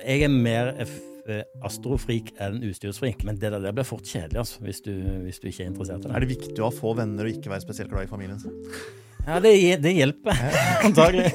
Jeg er mer eh, astrofrik enn utstyrsfrik, men det der blir fort kjedelig altså, hvis, du, hvis du ikke er interessert i det. Er det viktig å ha få venner og ikke være spesielt glad i familien sin? Ja, det, det hjelper, antagelig.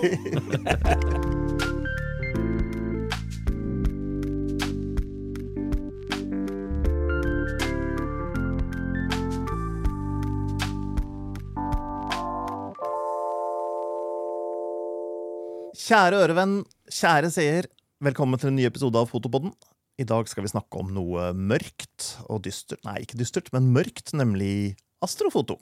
Kjære ørevenn, kjære seer, velkommen til en ny episode av Fotopodden. I dag skal vi snakke om noe mørkt og dystert Nei, ikke dystert, men mørkt, nemlig astrofoto.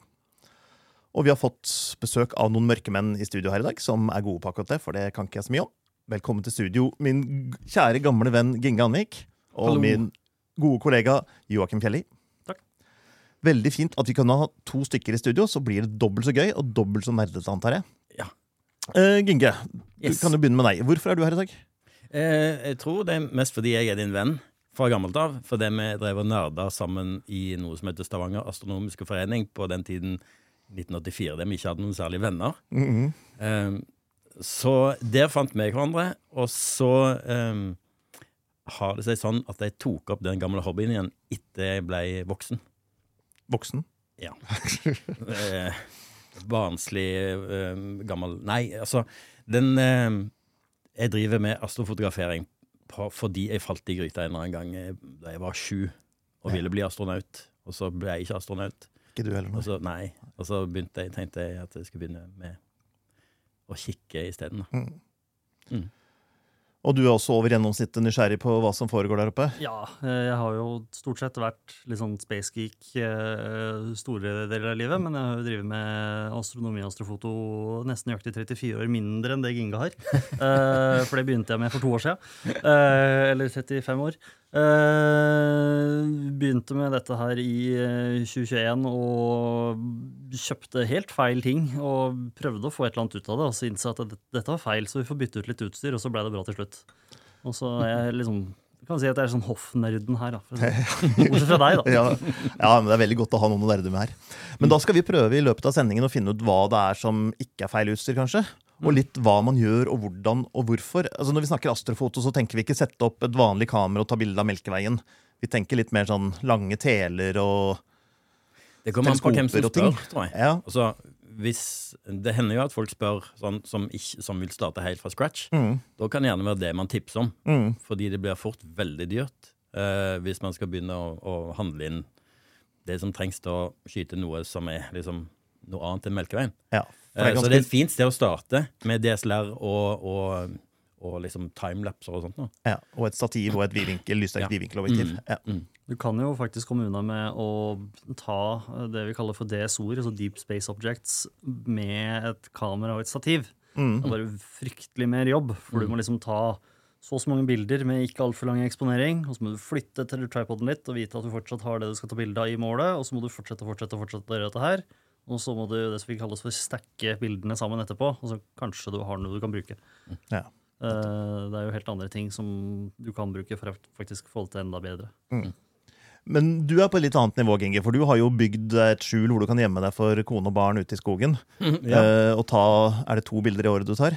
Og vi har fått besøk av noen mørke menn i studio her i dag, som er gode på akkurat det, for det kan ikke jeg så mye om. Velkommen til studio, min kjære gamle venn Ginge Anvik. Og Hallo. min gode kollega Joakim Fjelli. Takk. Veldig fint at vi kan ha to stykker i studio, så blir det dobbelt så gøy og dobbelt så nerdete, antar jeg. Ja. Uh, Ginge, Yes. du kan jo begynne med deg. Hvorfor er du her i dag? Eh, jeg tror det er mest fordi jeg er din venn fra gammelt av. Fordi vi drev og nerda sammen i noe som heter Stavanger Astronomiske Forening på den tiden 1984, der vi ikke hadde noen særlige venner. Mhm. Eh, så der fant vi hverandre, og så eh, har det seg sånn at jeg tok opp den gamle hobbyen igjen etter jeg ble voksen. Voksen? Ja. eh, barnslig, eh, gammel Nei, altså Den eh, Jeg driver med astrofotografering på, fordi jeg falt i gryta en eller annen gang eh, da jeg var sju og ville bli astronaut. Og så ble jeg ikke astronaut. Ikke du heller Og så, nei, og så begynte jeg, tenkte jeg at jeg skulle begynne med å kikke isteden. Mm. Mm. Og du er også over gjennomsnittet nysgjerrig på hva som foregår der oppe? Ja, eh, jeg har jo stort sett vært litt sånn space geek store deler av livet, men jeg har jo drevet med astronomi og astrofoto nesten nøyaktig 34 år mindre enn det Ginga har. Eh, For det begynte jeg med for to år siden. Eh, Eller 35 år. Eh, Begynte med dette her i eh, 2021 og kjøpte helt feil ting og prøvde å få et eller annet ut av det, og så innså at det- dette var feil, så vi får bytte ut litt utstyr, og så ble det bra til slutt. Og så er jeg liksom jeg kan si at jeg er sånn hoffnerden her, da. det. Bortsett fra deg, da. Ja, ja, men det er veldig godt å ha noen å nerde med her. Men da skal vi prøve i løpet av sendingen å finne ut hva det er som ikke er feil utstyr, kanskje. Og litt hva man gjør, og hvordan og hvorfor. Altså Når vi snakker astrofoto, så tenker vi ikke sette opp et vanlig kamera og ta bilde av Melkeveien. Vi tenker litt mer sånn lange teler og Det kommer an på hvem som Teleskoper og ting. spør, tror jeg. Ja. Altså, hvis, det hender jo at folk spør sånn, som, ikke, som vil starte helt fra scratch. Mm, Da kan det gjerne være det man tipser om. mm, Fordi det blir fort veldig dyrt eh, hvis man skal begynne å, å handle inn det som trengs til å skyte noe som er liksom noe annet enn Melkeveien. ja. Eh, det er så det er et fint sted å starte med DSLR og, og, og liksom timelapser og sånt. Nå. ja, og et stativ og et vidvinkel, lyssterkt Ja. vidvinkelobjektiv. Mm. Ja. Du kan jo faktisk komme unna med å ta det vi kaller for DSO-er, altså Deep Space Objects, med et kamera og et stativ. Mm. Det er bare fryktelig mer jobb, for du må liksom ta så og så mange bilder med ikke altfor lang eksponering, og så må du flytte til tripoden litt og vite at du fortsatt har det du skal ta bilde av i målet, og så må du fortsette og fortsette og fortsette å gjøre dette her. Og så må du det som vi kalles for stacke bildene sammen etterpå, og så kanskje du har noe du kan bruke. Ja. Eh, Det er jo helt andre ting som du kan bruke for å faktisk få det til enda bedre. Men du er på et litt annet nivå, Gengi, for du har jo bygd et skjul hvor du kan gjemme deg for kone og barn ute i skogen. Ja, Eh, og ta, Er det to bilder i året du tar?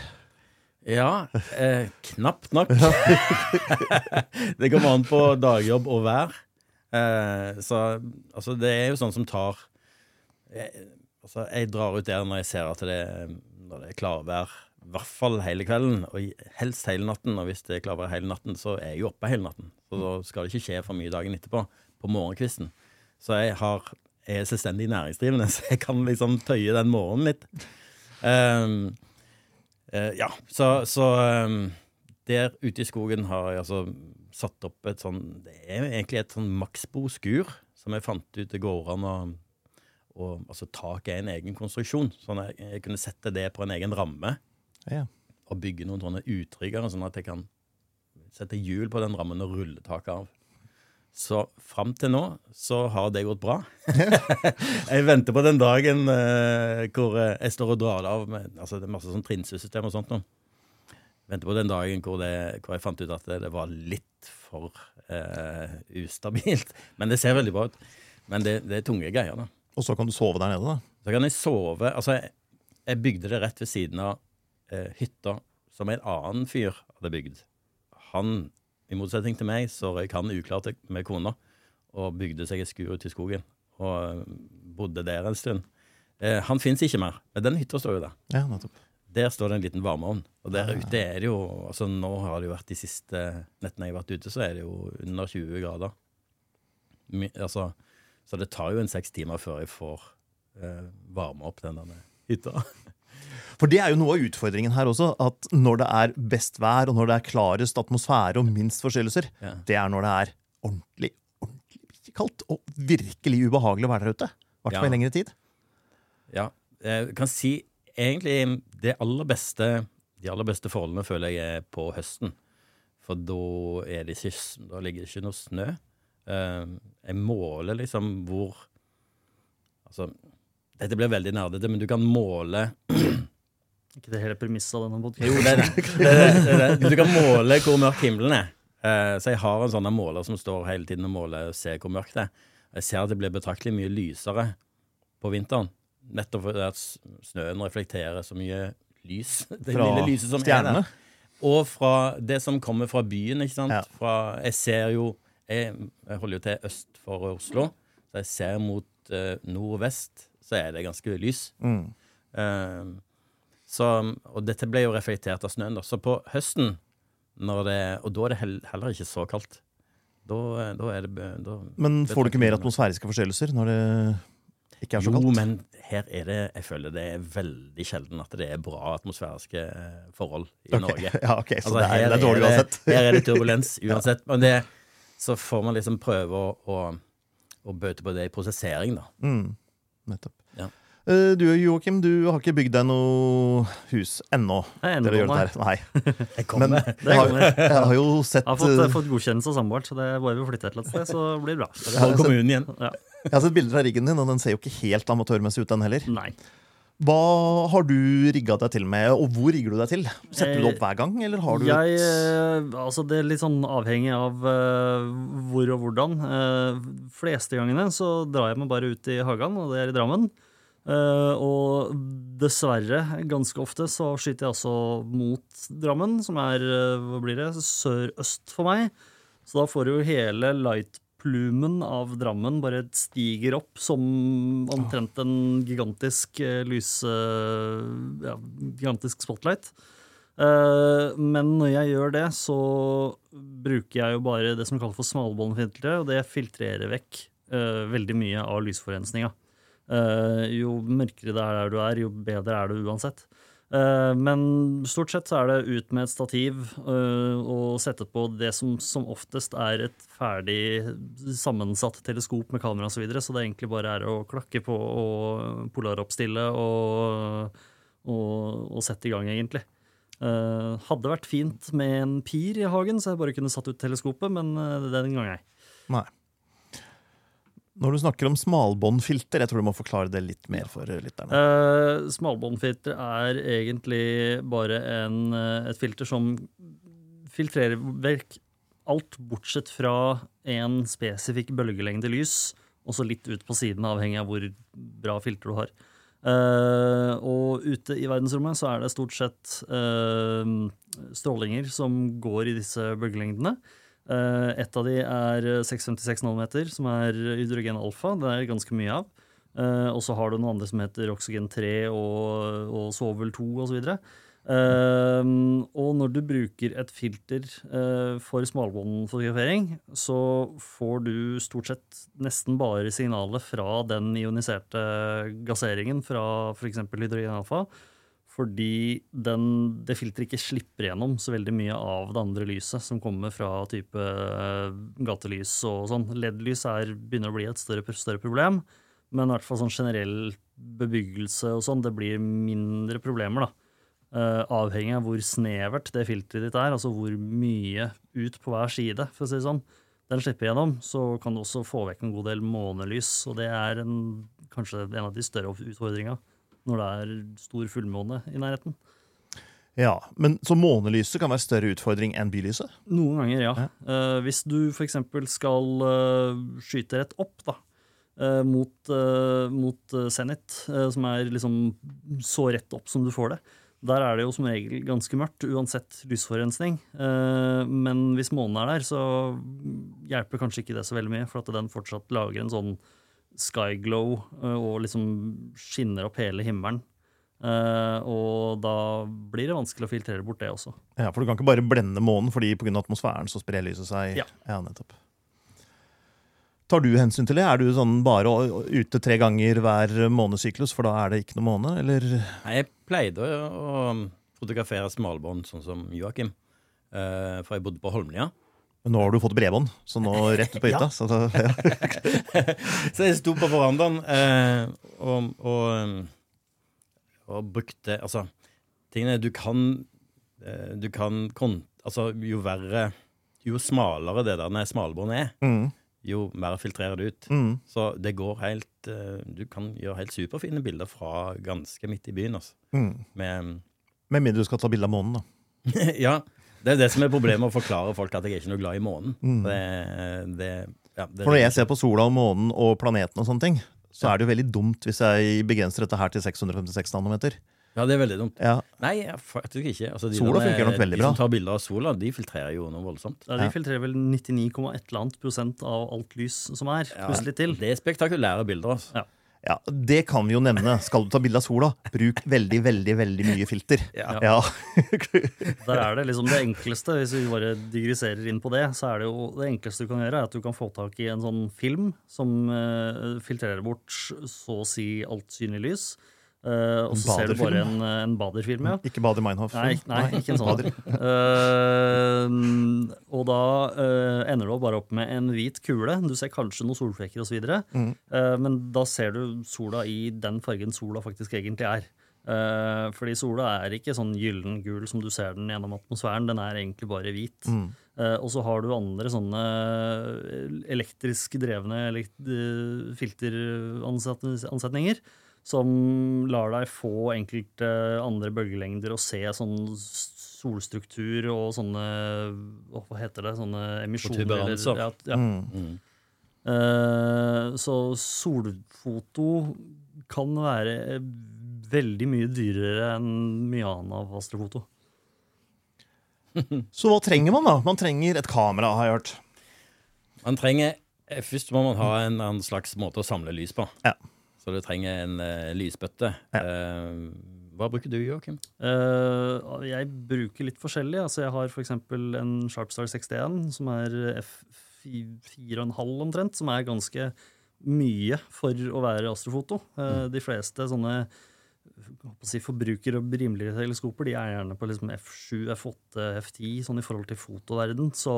ja eh, knapt nok. det kommer an på dagjobb og vær. Eh, så altså, det er jo sånn som tar jeg, altså, jeg drar ut der når jeg ser at det, når det er klarvær, i hvert fall hele kvelden, og helst hele natten. Og hvis det er klarvær hele natten, så er jeg jo oppe hele natten. Så da skal det ikke skje for mye dagen etterpå, på morgenkvisten. Så jeg har, er selvstendig næringsdrivende, så jeg kan liksom tøye den morgenen litt. Um, uh, ja, så, så um, der ute i skogen har jeg altså satt opp et sånn Det er egentlig et sånn Maxbo-skur som jeg fant ut det går an å og, altså Taket er en egen konstruksjon, sånn at jeg, jeg kunne sette det på en egen ramme Ja. og bygge noen sånne utryggere, sånn at jeg kan sette hjul på den rammen og rulle taket av. Så fram til nå så har det gått bra. jeg venter på den dagen eh, hvor eh, jeg står og drar det av med altså det er masse sånn trinnsyssystem og sånt nå. Venter på den dagen hvor, det, hvor jeg fant ut at det, det var litt for eh, ustabilt. Men det ser veldig bra ut. Men det, det er tunge greier, da. Og så kan du sove der nede, da. Så kan jeg sove Altså, jeg, jeg bygde det rett ved siden av eh, hytta som en annen fyr hadde bygd. Han i motsetning til meg, så røyk han uklart med kona og bygde seg et skur ute i skogen. Og eh, bodde der en stund. Eh, han fins ikke mer, men den hytta står jo der. Ja, nettopp. Der står det en liten varmeovn. Og der ute er det jo altså Nå har det jo vært de siste nettene jeg har vært ute, så er det jo under 20 grader. My, altså, så det tar jo en seks timer før jeg får eh, varme opp den der hytta. For det er jo noe av utfordringen her også, at når det er best vær, og når det er klarest atmosfære og minst forstyrrelser, Ja. det er når det er ordentlig, ordentlig kaldt og virkelig ubehagelig å være der ute. I hvert fall Ja. i lengre tid. Ja, jeg kan si egentlig det aller beste De aller beste forholdene føler jeg er på høsten. For da er det ikke Da ligger det ikke noe snø. Eh, jeg måler liksom hvor Altså, dette blir veldig nerdete, men du kan måle Ikke det hele premisset av denne Jo, det er det. det, er det, er. Du kan måle hvor mørk himmelen er. Eh, så jeg har en sånn måler som står hele tiden og måler og ser hvor mørkt det er. Jeg ser at det blir betraktelig mye lysere på vinteren. Nettopp fordi at snøen reflekterer så mye lys. Det Fra lille lyset som er stjernene. der. Og fra det som kommer fra byen, ikke sant. Ja. Fra, jeg ser jo jeg, jeg holder jo til øst for Oslo, så jeg ser mot uh, nordvest, så er det ganske lys. Mm. Eh, så, og dette ble jo reflektert av snøen. Da. Så på høsten, når det, og da er det heller ikke så kaldt. Da, da er det da, Men får du ikke mer atmosfæriske forstyrrelser når det ikke er så Jo, kaldt? men her er det Jeg føler det er veldig sjelden at det er bra atmosfæriske eh, forhold i okay. Norge. Ja, ok, Så Altså, det, er, det er dårlig uansett. Her er det turbulens uansett. Men det, så får man liksom prøve å, å, å bøte på det i prosessering, da. Mm, nettopp. Eh, Du Joakim, du har ikke bygd deg noe hus ennå. Jeg. Nei. Jeg kommer. Det jeg har, jeg har jo sett Jeg har fått, eh, fått godkjennelse av samboeren, så det er bare vi flytter et eller annet sted, så blir det bra. jeg har sett- igjen. Ja. jeg har sett bilder fra riggen din, og den ser jo ikke helt amatørmessig ut, den heller. Nei. Hva har du rigga deg til med, og hvor rigger du deg til? Setter du det opp hver gang, eller har du Jeg, et eh, altså det er litt sånn avhengig av uh, hvor og hvordan. Uh, fleste gangene så drar jeg meg bare ut i hagen, og det er i Drammen. Eh, og dessverre, ganske ofte så skyter jeg altså mot Drammen, som er eh, hva blir det, sør-øst for meg. Så da får du jo hele lightplumen av Drammen bare stiger opp som omtrent en gigantisk lys... lyse... Ja, gigantisk spotlight. Eh, men når jeg gjør det, så bruker jeg jo bare det som kalles for smalbåndfiltre, og det filtrerer vekk eh, veldig mye av lysforurensninga. Eh, jo mørkere det er der du er, jo bedre er det uansett. Eh, men stort sett så er det ut med et stativ eh, og sette på det som som oftest er et ferdig sammensatt teleskop med kamera osv., så, videre, så det egentlig bare er å klakke på og polaroppstille og, og, og sette i gang, egentlig. Hadde vært fint med en pir i hagen, så jeg bare kunne satt ut teleskopet, men den gang ei. Nei. Når du snakker om smalbåndfilter, jeg tror du må forklare det litt mer for eh, lytterne. Uh, Smalbåndfilter er egentlig bare en, eh, et filter som filtrerer vekk alt bortsett fra en spesifikk bølgelengde lys, og så litt ut på siden, avhengig av hvor bra filter du har. Uh, og ute i verdensrommet så er det stort sett uh, strålinger som går i disse bølgelengdene. Eh, et av de er 656 nanometer, som er hydrogen alfa. Det er ganske mye av. Eh, og så har du noen andre som heter oksygen 3 og, og sovel 2 osv. Uh, og når du bruker et filter uh, for smalbåndfotografering, så får du stort sett nesten bare signalet fra den ioniserte gasseringen fra f.eks. hydrogen alfa. Fordi den, det filteret ikke slipper gjennom så veldig mye av det andre lyset som kommer fra type eh, gatelys og sånn. LED-lys er, begynner å bli et større, større problem, men i hvert fall sånn generell bebyggelse og sånn, det blir mindre problemer, da. Uh, avhengig av hvor snevert det filteret ditt er, altså hvor mye ut på hver side, for å si det sånn. Den slipper gjennom, så kan du også få vekk en god del månelys, og det er en, kanskje en av de større utfordringa når det er stor fullmåne i nærheten. Ja, men Så månelyset kan være større utfordring enn bylyset? Noen ganger, ja. Ja. Eh, hvis du f.eks. skal eh, skyte rett opp da, eh, mot, mot Zenit, som er liksom så rett opp som du får det, Der er det jo som regel ganske mørkt, uansett lysforurensning. Men hvis månen er der, så hjelper kanskje ikke det så veldig mye, for at den fortsatt lager en sånn skyglow eh, og liksom skinner opp hele himmelen. Uh, og da blir det vanskelig å filtrere bort det også. Ja, For du kan ikke bare blende månen, fordi pga. atmosfæren så sprer lyset seg? Ja. ja, nettopp. Tar du hensyn til det? Er du sånn bare ute tre ganger hver månesyklus, for da er det ikke noe måne, eller? Nei, jeg pleide å, å fotografere smalbånd, sånn som Joakim. Uh, for jeg bodde på Holmlia. Nå har du fått bredbånd, så nå rett ut på hytta. Så da, ja. Så jeg sto på verandaen eh, og, og, um, og brukte Altså, tingene du kan eh, Du kan. Altså, jo verre Jo smalere det der smalbåndet er, Mm, jo mer filtrerer det ut. mm. Så det går helt eh, Du kan gjøre helt superfine bilder fra ganske midt i byen, altså. Mm. Med Med mindre du skal ta bilde av månen, da. Ja. Det er det som er problemet, å forklare folk at jeg er ikke noe glad i månen. Mm. Det, det, ja, det For når jeg ser på sola og månen og planeten og sånne ting, så er det jo veldig dumt hvis jeg begrenser dette her til 656 nanometer. Ja, det er veldig dumt. Ja, Nei, faktisk ikke. Altså, de Sola funker nok veldig bra. de som tar bilder av sola, de filtrerer jo noe voldsomt. Ja, de Ja. filtrerer vel 99,1 prosent av alt lys som er, Ja, pluss litt til. Det er spektakulære bilder. Altså. Ja. Ja, Det kan vi jo nevne. Skal du ta bilde av sola, bruk veldig, veldig veldig mye filter. Ja. Ja. Der er det liksom det enkleste, hvis vi bare digriserer inn på det, så er det jo det enkleste du kan gjøre, er at du kan få tak i en sånn film som eh, filtrerer bort så å si alt synlig lys. Eh, og så ser du bare en, en baderfilm, ja. Ikke Bader Meinhof. Nei, nei, ikke en sånn. uh, og da uh, ender du bare opp med en hvit kule. Du ser kanskje noen solflekker osv. Mm. Uh, men da ser du sola i den fargen sola faktisk egentlig er. Eh, fordi sola er ikke sånn gyllen gul som du ser den gjennom atmosfæren. Den er egentlig bare hvit. Mm. Eh, og så har du andre sånne elektrisk drevne elekt eh, filteransetninger som lar deg få enkelte andre bølgelengder og se sånn solstruktur og sånne Hva heter det? Sånne emisjoner. Eller, ja, ja. Mm. Eh, så solfoto kan være veldig mye dyrere enn mye annet av astrofoto. Så hva trenger man, da? Man trenger et kamera, har jeg hørt. Man trenger eh, Først må man ha en en slags måte å samle lys på. Ja. Så du trenger en uh, lysbøtte. Ja. Uh, hva bruker du, Joakim? Uh, jeg bruker litt forskjellig. Altså jeg har f.eks. en Sharpstar 61, som er F4,5 omtrent, som er ganske mye for å være astrofoto. Eh, de fleste sånne si, forbruker- og rimeligere teleskoper de er gjerne på liksom F7, F8, F10. Sånn i forhold til fotoverden så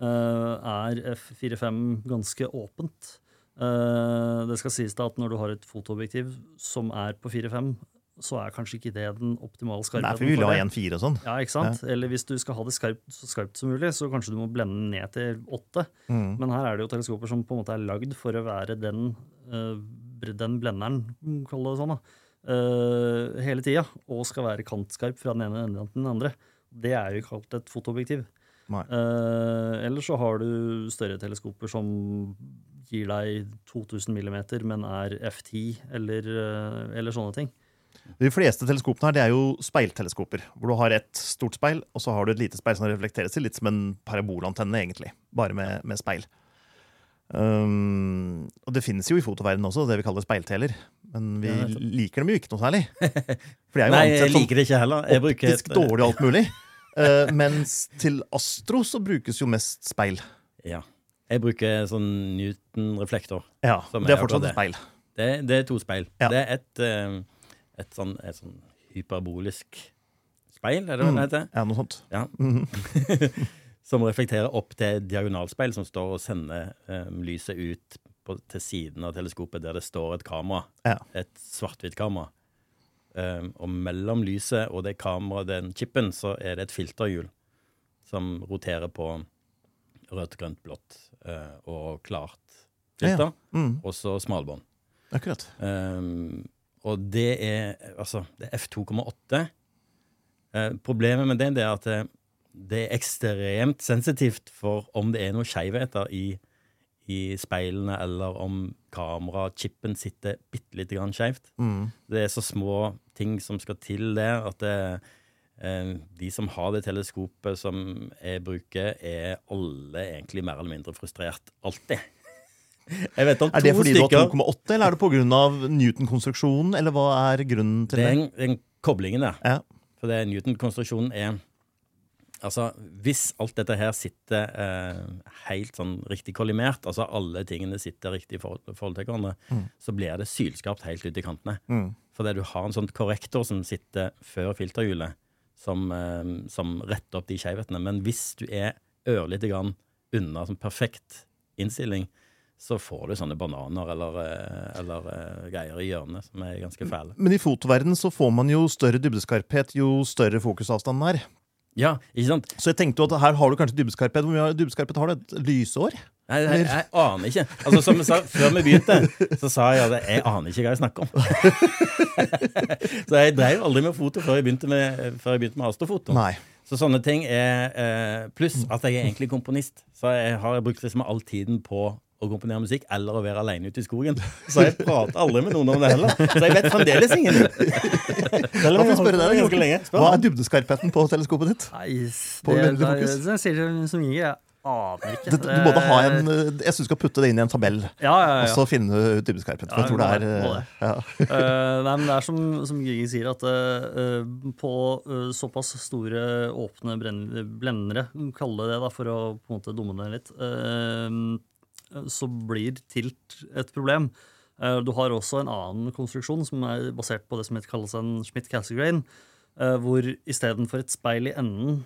eh, er F4-5 ganske åpent. Eh, det skal sies da at når du har et fotoobjektiv som er på 4-5, så er kanskje ikke det den optimale Nei, for vi vil ha det. 1,4 og sånn. Ja, ikke sant? Eller hvis du skal ha det skarpt, så skarpt som mulig, så kanskje du må blende ned til 8. Mm. Men her er det jo teleskoper som på en måte er lagd for å være den, eh, den blenderen, kall det sånn, da, eh, hele tida, og skal være kantskarp fra den ene enden til den andre. Det er jo kalt et fotoobjektiv. Uh, Eller så har du større teleskoper som gir deg 2000 millimeter, men er F10, eller, eh, eller sånne ting. De fleste teleskopene her det er jo speilteleskoper, hvor du har et stort speil, og så har du et lite speil som reflekteres til, litt som en parabolantenne, egentlig, bare med, med speil. Um, og det finnes jo i fotoverdenen også, det vi kaller speilteler. Men vi liker dem jo ikke noe særlig. For de er jo Nei, jeg liker det ikke heller. Jeg optisk et- dårlig og alt mulig. Uh, mens til astro så brukes jo mest speil. Ja. Jeg bruker sånn Newton-reflektor. Ja, Det er fortsatt et speil. Det, det er to speil. Ja. Det er et, eh, et, sånn, et sånn hyperbolisk speil, er det hva Mm. det heter? Ja, noe sånt. Ja. Mhm. Som reflekterer opp til et diagonalspeil som står og sender um, lyset ut på, til siden av teleskopet der det står et kamera. Ja. Et svart-hvitt kamera. Um, og mellom lyset og det kameraet, den chipen, så er det et filterhjul som roterer på rødt, grønt, blått eh, og klart filter. Mm, Og så smalbånd. akkurat. Um, og det er altså det er F2,8. Uh, problemet med det, det er at det, det er ekstremt sensitivt for om det er noen skeivheter i, i speilene, eller om kamerachipen sitter bitte lite grann skeivt. Mm. Det er så små ting som skal til der, at det, eh, de som har det teleskopet som jeg bruker, er alle egentlig mer eller mindre frustrert. Alltid. Er det fordi du har 2,8, eller er det pga. Newton-konstruksjonen? Eller hva er grunnen til Det er det? en, en koblingen der. Ja. For det Newton-konstruksjonen er Altså, hvis alt dette her sitter eh, helt sånn riktig kollimert, altså alle tingene sitter riktig i forhold, forhold til hverandre, så blir det sylskarpt helt ut i kantene. Mm. Fordi du har en sånn korrektor som sitter før filterhjulet, som, eh, som retter opp de skjevhetene. Men hvis du er ørlite grann unna sånn perfekt innstilling, så får du sånne bananer eller, eh, eller eh, greier i hjørnet som er ganske fæle. Men i fotoverdenen så får man jo større dybdeskarphet jo større fokusavstanden er. Ja, ikke sant? Så jeg tenkte jo at her har du kanskje dybdeskarphet. Hvor mye dybdeskarphet har du? Et lysår? Nei, jeg, jeg aner ikke. Altså, som jeg sa, Før vi begynte, så sa jeg at jeg aner ikke hva jeg snakker om. så jeg drev aldri med foto før jeg begynte med, før jeg begynte med astrofoto. Nei. Så sånne ting er eh, Pluss at jeg er egentlig komponist. Så jeg har brukt liksom all tiden på å komponere musikk eller å være alene ute i skogen. Så jeg prater aldri med noen om det heller. Så jeg vet fremdeles ingenting. Selv om jeg jeg deg, holdt på Joakim. ganske lenge. Spør Hva er dybdeskarpheten på teleskopet ditt? Nei, På det, det, det, det, sier som ingen, Jeg aner ikke. Det, du må da ha en, eh, jeg syns du skal putte det inn i en tabell, Ja, ja, og så finne ut dybdeskarpheten. Ja, jeg tror det er eh, ja. uh, nei, men det er som, som Gigi sier, at uh, på uh, såpass store åpne brenn, blendere, kalle det det da, for å på en måte dumme det litt, så blir tilt et problem. Eh, du har også en annen konstruksjon som er basert på det som kalles en Schmidt-Cassegrain. Uh, hvor istedenfor et speil i enden,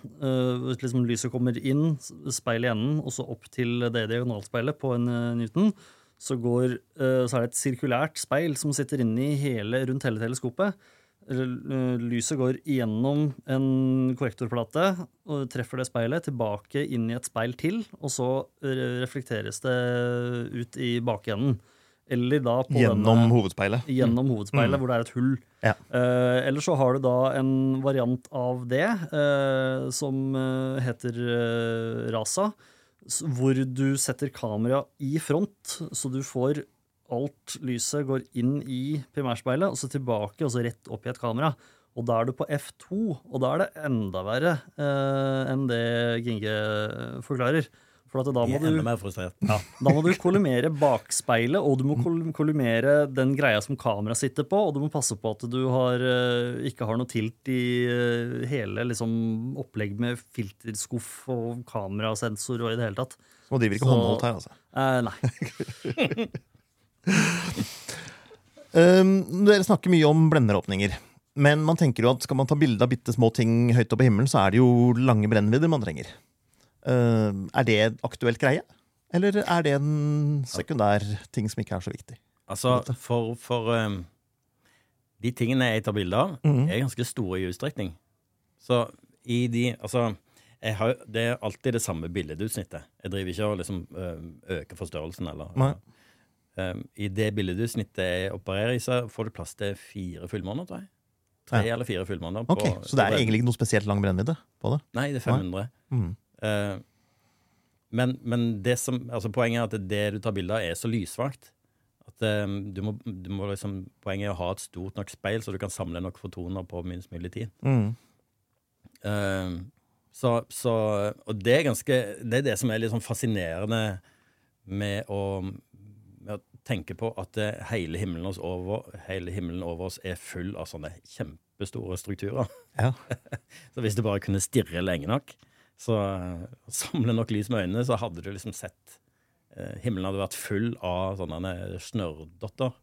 hvis liksom lyset kommer inn, speil i enden, og så opp til det diagonalspeilet på en eh, Newton, så, går, eh, så er det et sirkulært speil som sitter inni hele, rundt hele teleskopet. Eh, Lyset går gjennom en korrektorplate og treffer det speilet, tilbake inn i et speil til, og så reflekteres det ut i bakenden. Eller da på Gjennom denne, hovedspeilet. gjennom hovedspeilet, Mm. hvor det er et hull. Ja. Eh, eller så har du da en variant av det eh, som eh, heter eh, Rasa, hvor du setter kamera i front, så du får alt lyset går inn i primærspeilet, og så tilbake, og så rett opp i et kamera. Og da er du på F2, og da er det enda verre eh, enn det Ginge forklarer. For at da må du ja, Da må du kollimere bakspeilet, og du må kol- kollimere den greia som kameraet sitter på, og du må passe på at du har, eh, ikke har noe tilt i eh, hele liksom, opplegg med filterskuff og kamerasensor og i det hele tatt. Og driver ikke Så- håndholdt her, altså. Eh, nei. Um, dere snakker mye om blenderåpninger. Men man tenker jo at skal man ta bilde av bitte små ting høyt oppe i himmelen, så er det jo lange brennvidder man trenger. Uh, er det en aktuelt greie? Eller er det en sekundær ting som ikke er så viktig? Altså, for, for um, De tingene jeg tar bilde av, Mhm. er ganske store i utstrekning. Så i de Altså, har, det er alltid det samme billedutsnittet. Jeg driver ikke og liksom øker forstørrelsen eller Nei. Um, I det billedutsnittet jeg opererer i, så får du plass til fire fullmåner, tror jeg. Tre Ja. eller fire fullmåner. Ok, Så det er egentlig ikke noe spesielt lang brennvidde på det? Nei, det er 500. Mm. Uh, men, men det som, altså poenget er at det du tar bilde av, er så lysvakt At eh, du må, du må liksom, Poenget er å ha et stort nok speil, så du kan samle nok fotoner på minst mulig tid. Mm. Uh, så, så, og det er ganske Det er det som er litt sånn fascinerende med å, tenke på at eh, hele himmelen, oss over, hele himmelen over oss er full av sånne kjempestore strukturer. Ja. Så hvis du bare kunne stirre lenge nok, så eh, samle nok lys med øynene, så hadde du liksom sett eh, Himmelen hadde vært full av sånne snørrdotter.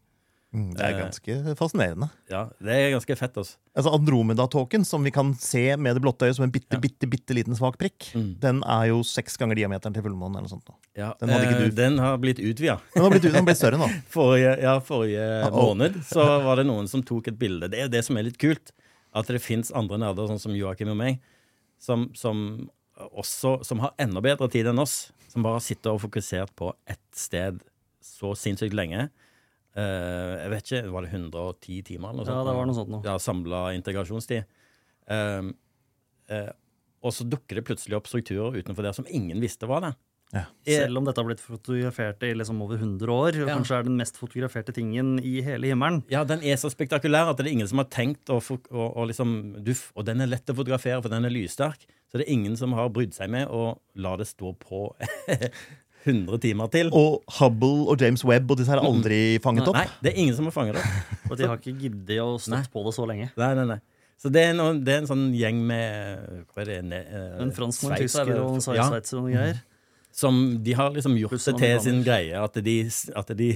Mm, Det er Eh. ganske fascinerende. Ja, det er ganske fett, altså. Altså Andromeda-tåken, som vi kan se med det blotte øyet som en bitte, Ja. bitte, bitte liten svak prikk, Mm. den er jo seks ganger diameteren til fullmånen. eller noe sånt. Ja, Den eh. Den har blitt utvida. Den har blitt, den har blitt større nå. Forrige, ja, forrige Uh-oh. måned så var det noen som tok et bilde. Det er det som er litt kult. At det fins andre nerder, sånn som Joakim og meg, som, som også som har enda bedre tid enn oss. Som bare sitter og fokusert på ett sted så sinnssykt lenge. Eh, jeg vet ikke, var det 110 timer eller noe Ja, det var noe sånt nå. Ja, Samla integrasjonstid. Eh, eh, og så dukker det plutselig opp strukturer utenfor der som ingen visste var det. Ja. Eh, Selv om dette har blitt fotografert i liksom over 100 år, Ja. kanskje er den mest fotograferte tingen i hele himmelen. Ja, den er så spektakulær at det er ingen som har tenkt å, å, å liksom duff, Og den er lett å fotografere, for den er lyssterk. Så det er ingen som har brydd seg med å la det stå på 100 timer til. Og Hubble og James Webb og disse her er aldri fanget opp. Nei, det er ingen som har fanget opp. Og de har ikke giddet å stått Nei. på det så lenge. Nei, nei, nei. Så det er, noe, det er en sånn gjeng med Hva er det? Ne, eh, En franskmann, en tysker og en sveitser og noen greier. Som de har liksom gjort det til sin greie. At de, at de,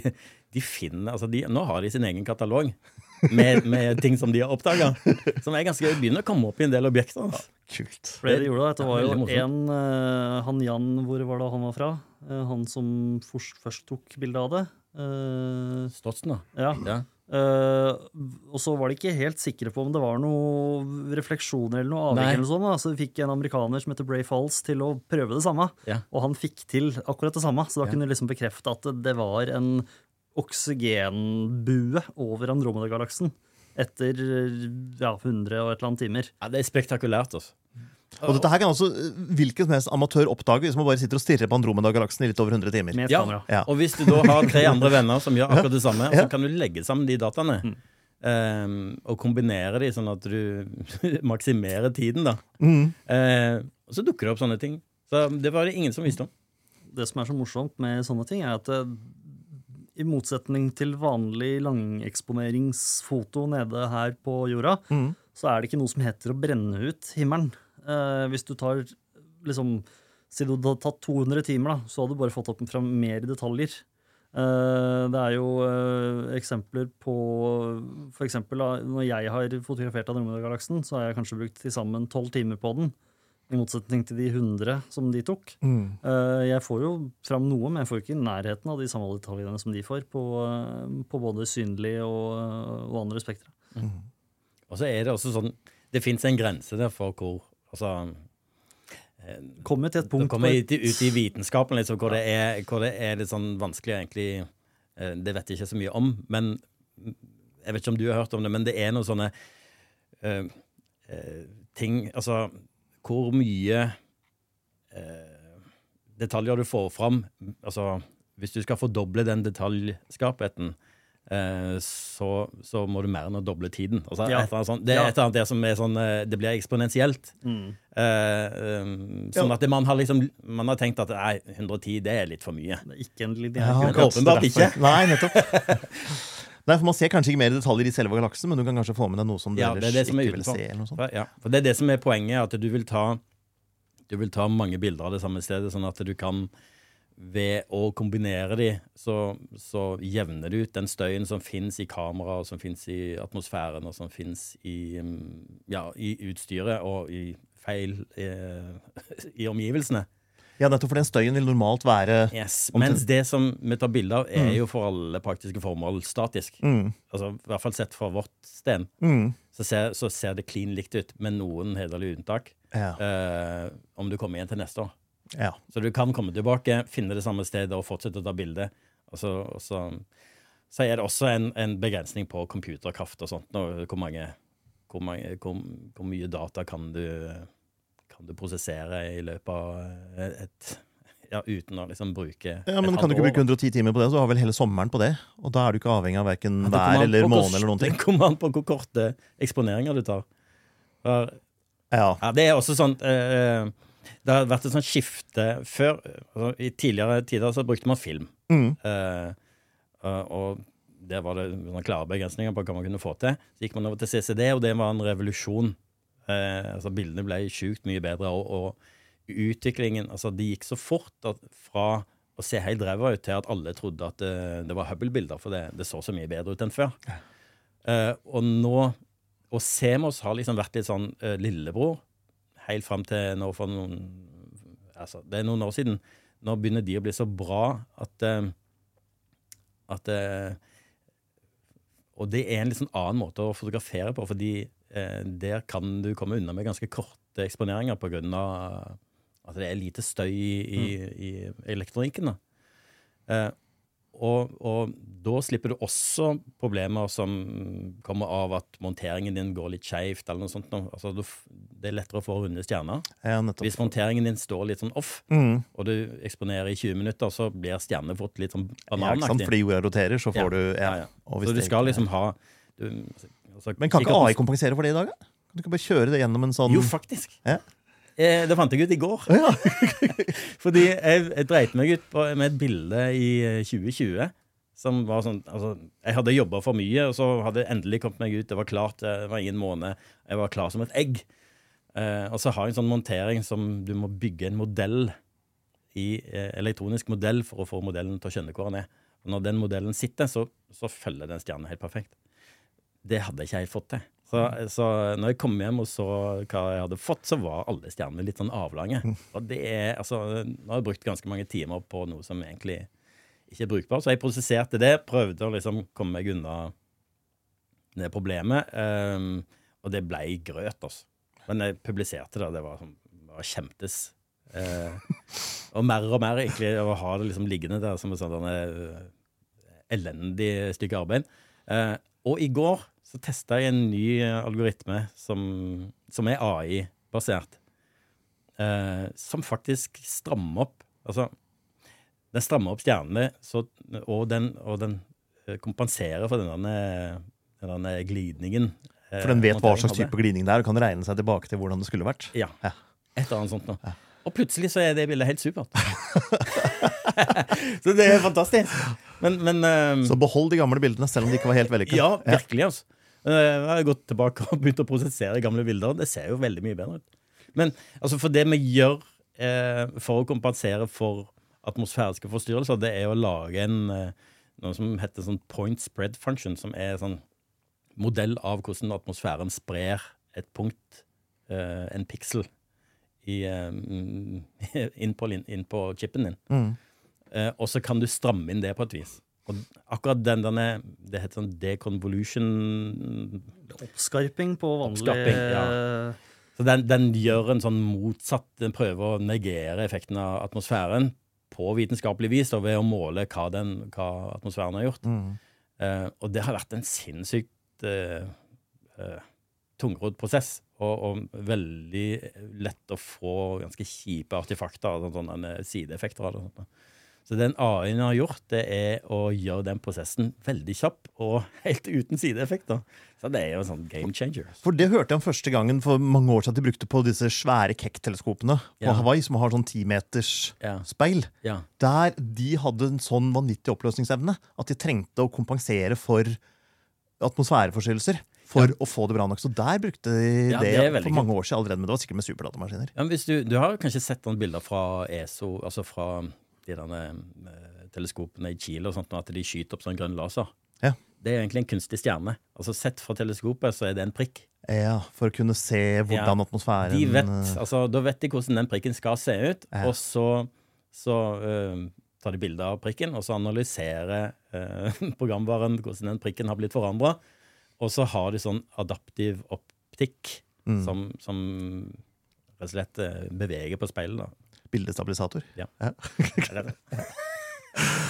de finner altså de, Nå har de sin egen katalog med, med ting som de har oppdaga. Som er ganske begynner å komme opp i en del objekter. Altså. Kult. For det de gjorde da, det var jo en eh, Han Jan, hvor var det han var fra? Eh, han som først, først tok bilde av det. Uh, Stotsen, da. ja. Ja. Uh, og så var de ikke helt sikre på om det var noe refleksjoner eller noe avvik. Eller sånt. Så fikk en amerikaner som heter Bray Falls til å prøve det samme. Ja. Og han fikk til akkurat det samme, så da Ja. kunne de liksom bekrefte at det var en oksygenbue over Andromeda-galaksen etter ja, 100 og et eller annet timer. ja, det er spektakulært, altså. Og dette her kan også eh, hvilken som helst amatør oppdage hvis man bare sitter og stirrer på Andromeda-galaksen i litt over 100 timer. Ja. Ja. Og hvis du da har tre andre venner som gjør akkurat det samme, Ja. så kan du legge sammen de dataene. Mm. Um, og kombinere de sånn at du maksimerer tiden, da. Mm. uh, og så dukker det opp sånne ting. Så det var det ingen som visste om. det som er så morsomt med sånne ting, er at det, i motsetning til vanlig langeksponeringsfoto nede her på jorda, Mm. så er det ikke noe som heter å brenne ut himmelen. Eh, hvis du tar liksom Si du hadde tatt 200 timer, da, så hadde du bare fått opp fram mer detaljer. Eh, det er jo eh, eksempler på For eksempel da, når jeg har fotografert Andromeda-galaksen, så har jeg kanskje brukt til sammen 12 timer på den. I motsetning til de 100 som de tok. Mm. Eh, Jeg får jo fram noe, men jeg får ikke i nærheten av de samme detaljene som de får, på, eh, på både synlig og, og andre spektre. Og så er det også sånn Det fins en grense der for hvor Altså Kommer til et punkt kommer ut, ut i vitenskapen, liksom, hvor, det er, hvor det er litt sånn vanskelig egentlig eh, Det vet jeg ikke så mye om, men jeg vet ikke om du har hørt om det, men det er noen sånne uh, uh, ting Altså hvor mye eh, detaljer du får fram Altså hvis du skal fordoble den detaljskarpheten, eh, så, så må du mer enn å doble tiden. Altså, Ja. et annet sånt. Det er et eller annet der som er sånn eh, Det blir eksponentielt. Mm. Eh, um, sånn at det, man har liksom Man har tenkt at nei, 110 det er litt for mye. Det er ikke en lineær Ja, åpenbart ikke. Nei, nettopp. Nei, for Man ser kanskje ikke mer detaljer i selve galaksen, men du kan kanskje få med deg noe som du Ja, er ellers det som er ikke vil se. eller noe sånt. Ja, for det er det som er poenget, at du vil ta Du vil ta mange bilder av det samme stedet, sånn at du kan ved å kombinere de, så, så jevner du ut den støyen som fins i kamera, og som fins i atmosfæren, og som fins i, um, ja, i utstyret og i feil eh, i omgivelsene. Ja, nettopp, for den støyen vil normalt være Yes. Mens det som vi tar bilde av, er jo for alle praktiske formål statisk. mm, Altså, I hvert fall sett fra vårt sted, mm, så ser, så ser det klin likt ut, med noen hederlige unntak. ja, eh, om du kommer igjen til neste år. ja. Så du kan komme tilbake, finne det samme stedet og fortsette å ta bilde. Og så, og så, så er det også en, en begrensning på computerkraft og sånt. nå, Hvor, mange, hvor, mange, hvor, hvor mye data kan du, kan du prosessere i løpet av et ja, Uten å liksom bruke Ja, Men kan du ikke bruke 110 timer på det, så har vel hele sommeren på det. Og da er du ikke avhengig av verken Ja, vær eller måned eller noen ting. Det kommer an på hvor korte eksponeringer du tar. For Ja. Ja, det er også sånn eh, Det har vært et sånt skifte før. Altså, I tidligere tider så brukte man film. Mm, Eh, eh, og der var det klare begrensninger på hva man kunne få til. Så gikk man over til CCD, og det var en revolusjon. Eh, altså Bildene ble sjukt mye bedre, og, og utviklingen altså Det gikk så fort at fra å se helt ræva ut til at alle trodde at det, det var Hubble-bilder, for det, det så så mye bedre ut enn før. Eh, og nå Og Semos har liksom vært litt sånn eh, lillebror helt fram til nå for noen altså, Det er noen år siden. Nå begynner de å bli så bra at eh, at eh, Og det er en litt sånn annen måte å fotografere på, fordi eh, der kan du komme unna med ganske korte eksponeringer pga. at det er lite støy i, i, i elektronikken. Eh, og, og da slipper du også problemer som kommer av at monteringen din går litt skeivt. Altså, det er lettere å få runde stjerner. Ja. Hvis monteringen din står litt sånn off, Mm. og du eksponerer i 20 minutter, så blir stjernene fort litt sånn Ja, bananaktig. Fordi jorda roterer, så får Ja, du ja. ja, ja. Og hvis Så du skal liksom ha du, altså, Men kan ikke AI kompensere for det i dag? da? Kan du ikke bare kjøre det gjennom en sånn Jo, faktisk. Ja. Eh, det fant jeg ut i går. Ja. Fordi jeg, jeg dreit meg ut på, med et bilde i eh, 2020. Som var sånn, altså, Jeg hadde jobba for mye, og så hadde jeg endelig kommet meg ut. Det var klart, det var ingen måned. Jeg var klar som et egg. Eh, og så har jeg en sånn montering som du må bygge en modell i eh, elektronisk modell for å få modellen til å skjønne hvor den er. Og når den modellen sitter, så, så følger den stjernen helt perfekt. Det hadde jeg ikke helt fått til. Så, så når jeg kom hjem og så hva jeg hadde fått, så var alle stjernene litt sånn avlange. Og det er, altså, Nå har jeg brukt ganske mange timer på noe som egentlig ikke er brukbart, så jeg prosesserte det. Prøvde å liksom komme meg unna det problemet. Um, og det ble grøt, altså. Men jeg publiserte det, det var, sånn, det var kjemtes. Uh, og mer og mer egentlig å ha det liksom liggende der som et sånt eh, elendig stykke arbeid. Eh, og i går så testa jeg en ny algoritme som, som er AI-basert. Eh, som faktisk strammer opp Altså, den strammer opp stjernene, så, og den, og den eh, kompenserer for denne, denne glidningen. eh, For den vet hva slags type glidning det er, og kan regne seg tilbake til hvordan det skulle vært. Ja. Ja. Et eller annet sånt noe. Og plutselig så er det bildet helt supert. så det er fantastisk. Men, men uh, Så behold de gamle bildene, selv om de ikke var helt vellykka. Ja, virkelig. altså. Eh, Jeg har gått tilbake og begynt å prosessere gamle bilder. Det ser jo veldig mye bedre ut. Men altså, for det vi gjør eh, for å kompensere for atmosfæriske forstyrrelser, det er å lage en eh, noe som heter sånn point spread function, som er sånn modell av hvordan atmosfæren sprer et punkt, eh, en piksel, eh, inn, på, inn på chipen din. Mm. Eh, og så kan du stramme inn det på et vis. Og akkurat den derne, Det heter sånn deconvolution Oppskarping på vanlig Oppskarping, ja. Så den, den gjør en sånn motsatt Den prøver å negere effekten av atmosfæren på vitenskapelig vis da, ved å måle hva, den, hva atmosfæren har gjort. Mm. Eh, og det har vært en sinnssykt eh, eh, tungrodd prosess. Og, og veldig lett å få ganske kjipe artefakter, sånne, sånne sideeffekter av det. sånt. Så den AI-en har gjort, det er å gjøre den prosessen veldig kjapp og helt uten sideeffekter. Så det er jo en sånn game changer. For det hørte jeg om første gangen for mange år siden at de brukte på disse svære Keck-teleskopene på Ja. Hawaii, som har sånn timeters Ja. speil. Ja. Der de hadde en sånn vanvittig oppløsningsevne at de trengte å kompensere for atmosfæreforstyrrelser for å få det bra nok. Så der brukte de Ja, det, det for mange år siden allerede, men det var sikkert med superdatamaskiner. Ja, du, du har kanskje sett noen bilder fra ESO, altså fra de derne, eh, teleskopene i Chile og sånt, at de skyter opp sånn grønn laser. Ja. Det er egentlig en kunstig stjerne. Altså Sett fra teleskopet så er det en prikk. Ja, For å kunne se hvordan Ja. atmosfæren De vet, eh, altså, da vet de hvordan den prikken skal se ut, Ja. og så, så uh, tar de bilde av prikken, og så analyserer uh, programvaren hvordan den prikken har blitt forandra. Og så har de sånn adaptiv optikk Mm. som, som rett og slett beveger på speilet. da. Bildestabilisator.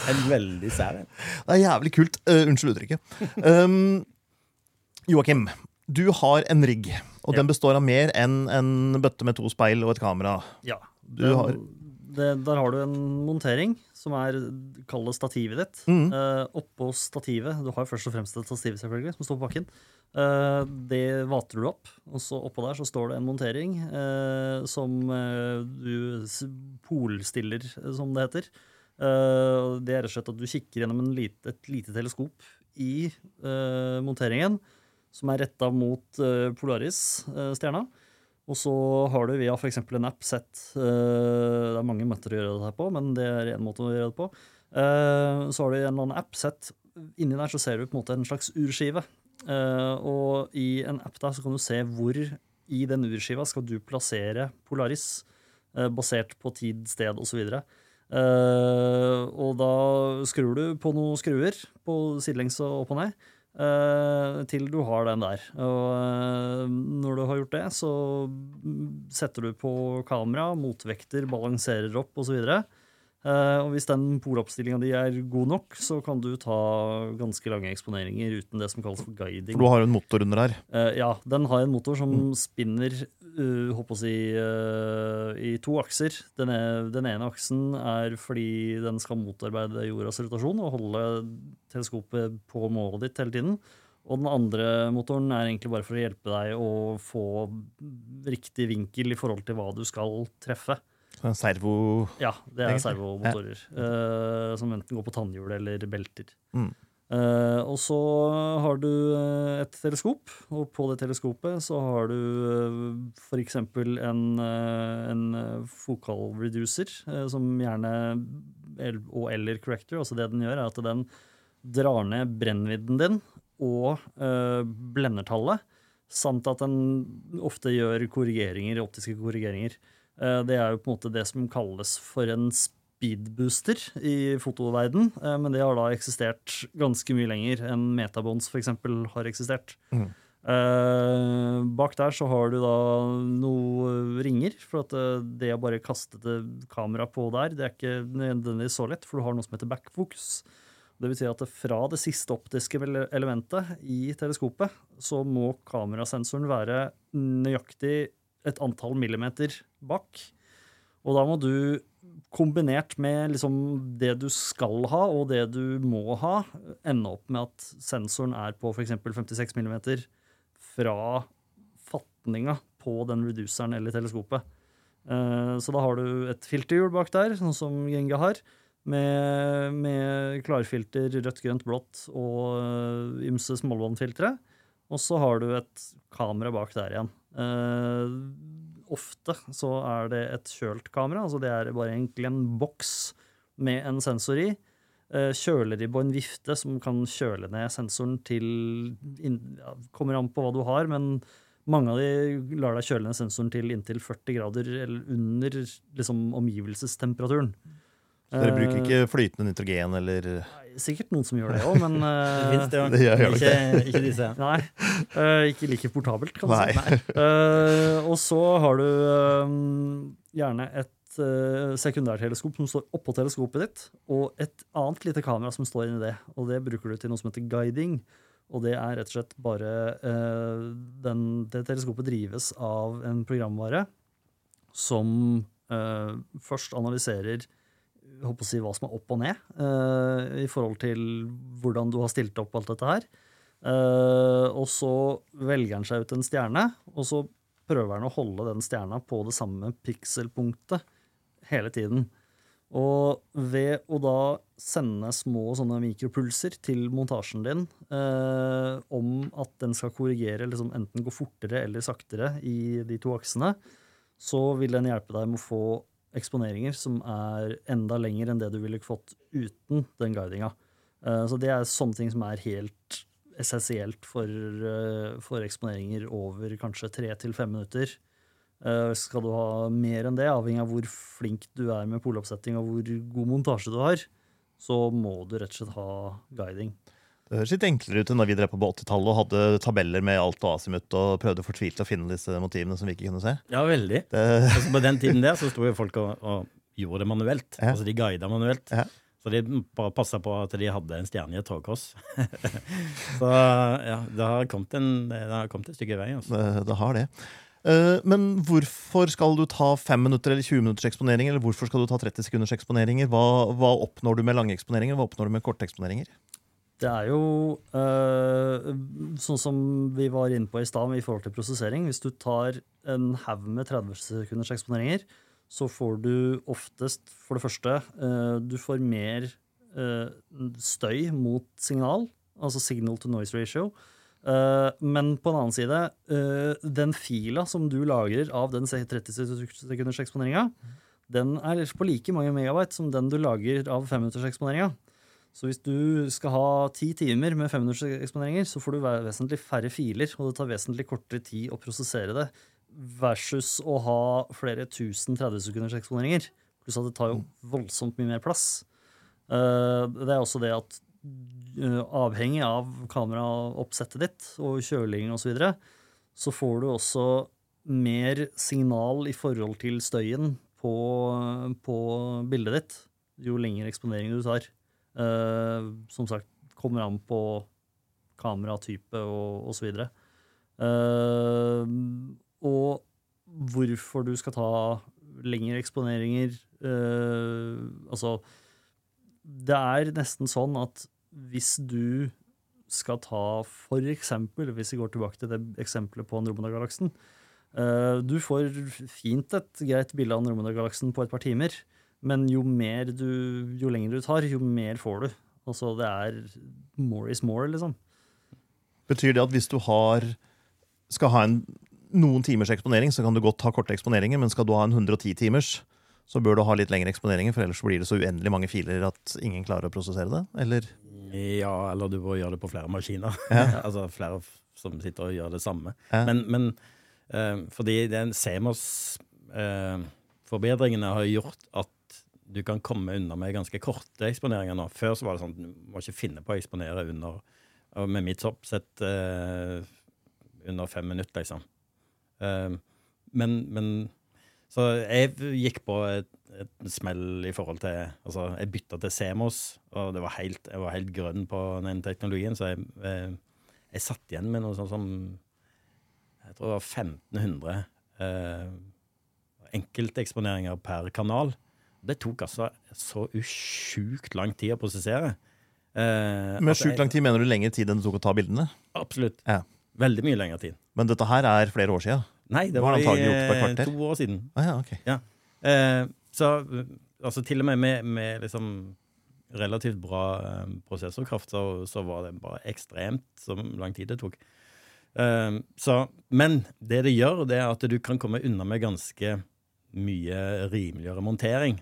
En veldig sær en. Det er jævlig kult. Uh, unnskyld uttrykket. Um, Joakim, du har en rigg, og Ja. den består av mer enn en bøtte med to speil og et kamera. Ja. Du har- det, der har du en montering som er Kall det stativet ditt. Mm. Uh, oppå stativet Du har jo først og fremst et stativ selvfølgelig, som står på bakken. Uh, det vater du opp, og så oppå der så står det en montering uh, som du polstiller, som det heter. Det er rett og slett at du kikker gjennom en lite, et lite teleskop i monteringen, som er retta mot Polaris-stjerna. Og så har du via f.eks. en app sett uh, Det er mange måter å gjøre det her på, men det er én måte å gjøre det på. Uh, så har du en eller annen app sett Inni der så ser du på en måte en slags urskive. Uh, og i en app der så kan du se hvor i den urskiva skal du plassere Polaris, basert på tid, sted osv. Uh, og da skrur du på noen skruer på sidelengs og opp og ned. Eh, til du har den der. Og eh, når du har gjort det, så setter du på kamera, motvekter, balanserer opp osv. Eh, og hvis den poloppstillinga di er god nok, så kan du ta ganske lange eksponeringer uten det som kalles for guiding. For du har jo en motor under her. Eh, ja, den har en motor som spinner uh, håper å si, uh, i to akser. Den, er, den, ene aksen er fordi den skal motarbeide jordas rotasjon og holde teleskopet på målet ditt hele tiden. Og den andre motoren er egentlig bare for å hjelpe deg å få riktig vinkel i forhold til hva du skal treffe. Servo Ja, det er servomotorer. Uh, som enten går på tannhjul eller belter. Mm. Uh, og så har du uh, et teleskop, og på det teleskopet så har du uh, f.eks. en, uh, en fokal reducer, som gjerne Og eller corrector. Altså det den gjør, er at den drar ned brennvidden din og blendertallet, samt at den ofte gjør korrigeringer, optiske korrigeringer. Eh, det er jo på en måte det som kalles for en speedbooster i fotoverden, eh, men det har da eksistert ganske mye lenger enn Metabonds f.eks. har eksistert. Mm. Uh, bak der så har du da noen ringer, for at det å bare kaste kameraet på der, det er ikke nødvendigvis så lett, for du har noe som heter backfocus. Det vil si at fra det siste optiske elementet i teleskopet, så må kamerasensoren være nøyaktig et antall millimeter bak. Og da må du, kombinert med liksom det du skal ha og det du må ha, ende opp med at sensoren er på f.eks. 56 millimeter fra fatninga på den reduceren eller teleskopet. Eh, så da har du et filterhjul bak der, sånn som Genga har, med, med klarfilter rødt, grønt, blått og uh, ymse smålvannfiltre. Og så har du et kamera bak der igjen. Uh, ofte så er det et kjølt kamera. altså Det er bare egentlig en boks med en sensor i. Uh, kjøler de på en vifte som kan kjøle ned sensoren til ja, Kommer an på hva du har, men mange av de lar deg kjøle ned sensoren til inntil 40 grader eller under liksom, omgivelsestemperaturen. Så dere bruker ikke flytende nitrogen eller Sikkert noen som gjør det òg, men uh, det det, det gjør ikke, ikke disse. Nei. Uh, ikke like portabelt, kan du si. Uh, og så har du gjerne et sekundærteleskop som står oppå teleskopet ditt, og et annet lite kamera som står inni det. Og det bruker du til noe som heter guiding. Og det er rett og slett bare den, Det teleskopet drives av en programvare som først analyserer håper å si, hva som er opp og ned uh, i forhold til hvordan du har stilt opp alt dette her. Uh, og så velger han seg ut en stjerne, og så prøver han å holde den stjerna på det samme pikselpunktet hele tiden. Og ved å da sende små sånne mikropulser til montasjen din eh, om at den skal korrigere, liksom enten gå fortere eller saktere i de to aksene, så vil den hjelpe deg med å få eksponeringer som er enda lenger enn det du ville fått uten den guidinga. Eh, så det er sånne ting som er helt essensielt for, eh, for eksponeringer over kanskje tre til fem minutter. Eh, skal du ha mer enn det, avhengig av hvor flink du er med poloppsetting og hvor god montasje du har, så må du rett og slett ha guiding. Det høres litt enklere ut enn da vi drev på 80-tallet og hadde tabeller med alt og asimut og prøvde fortvilt å finne disse motivene som vi ikke kunne se. Ja, veldig. Det... Altså, på den tiden der så sto jo folk og, og gjorde det manuelt. Ja. Altså de guida manuelt. Ja. Så de bare passa på at de hadde en stjerne i et togkors. så ja, det har kommet, en, det har kommet et stykke vei. også. Det, det har det. Uh, men hvorfor skal du ta 5 minutter eller 20 minutters eksponering? Eller hvorfor skal du ta 30 sekunders eksponeringer? Hva, hva oppnår du med lange eksponeringer? Hva oppnår du med korte eksponeringer? Det er jo øh, sånn som vi var inne på i stad i forhold til prosessering. Hvis du tar en haug med 30 sekunders eksponeringer, så får du oftest, for det første, øh, du får mer øh, støy mot signal, altså signal to noise ratio. men på en annen side, den fila som du lager av den 30 sekunders eksponeringa, den er på like mange megabyte som den du lager av 5 minutters eksponeringa. Så hvis du skal ha ti timer med 500 eksponeringer, så får du vesentlig færre filer, og det tar vesentlig kortere tid å prosessere det, versus å ha flere tusen 30 sekunders eksponeringer. Pluss at det tar jo voldsomt mye mer plass. Eh, det er også det at eh, avhengig av kameraoppsettet ditt og kjølingen osv., så, videre, så får du også mer signal i forhold til støyen på, på bildet ditt. jo lengre eksponering du tar. Eh, som sagt, kommer an på kameratype og osv. Uh, og hvorfor du skal ta lengre eksponeringer uh, Altså, det er nesten sånn at hvis du skal ta for eksempel, hvis vi går tilbake til det eksempelet på Andromeda-galaksen uh, Du får fint et greit bilde av Andromeda-galaksen på et par timer, men jo mer du, jo lenger du tar, jo mer får du. Altså, det er more is more, liksom. Betyr det at hvis du har, skal ha en, noen timers eksponering, så kan du godt ha korte eksponeringer, men skal du ha en 110 timers, så bør du ha litt lengre eksponeringer, for ellers blir det så uendelig mange filer at ingen klarer å prosessere det? Eller? Ja, eller du må gjøre det på flere maskiner. Ja. altså flere som sitter og gjør det samme. Ja. Men, men eh, fordi den CMOS-forbedringene har gjort at du kan komme unna med ganske korte eksponeringer nå. Før så var det sånn du må ikke finne på å eksponere under med mitt oppsett eh, under fem minutter, liksom. Eh, men, men Så jeg gikk på et, et smell i forhold til Altså, jeg bytta til Semos, og det var helt, jeg var helt grønn på den teknologien, så jeg, jeg, jeg satt igjen med noe sånn som Jeg tror det var 1500 eh, enkelteksponeringer per kanal. Det tok altså så usjukt lang tid å prosessere. Eh, Men sjukt lang tid mener du lengre tid enn det tok å ta bildene? Absolutt. Ja. Veldig mye lengre tid. Men dette her er flere år siden? Nei, det Var var, i eh, to år siden. Ah, ja, ok. Eh, så eh, altså, til og med med, med liksom relativt bra eh, prosessorkraft, så, så var det bare ekstremt så lang tid det tok. Eh, så, men det det gjør, det er at du kan komme unna med ganske mye rimeligere montering.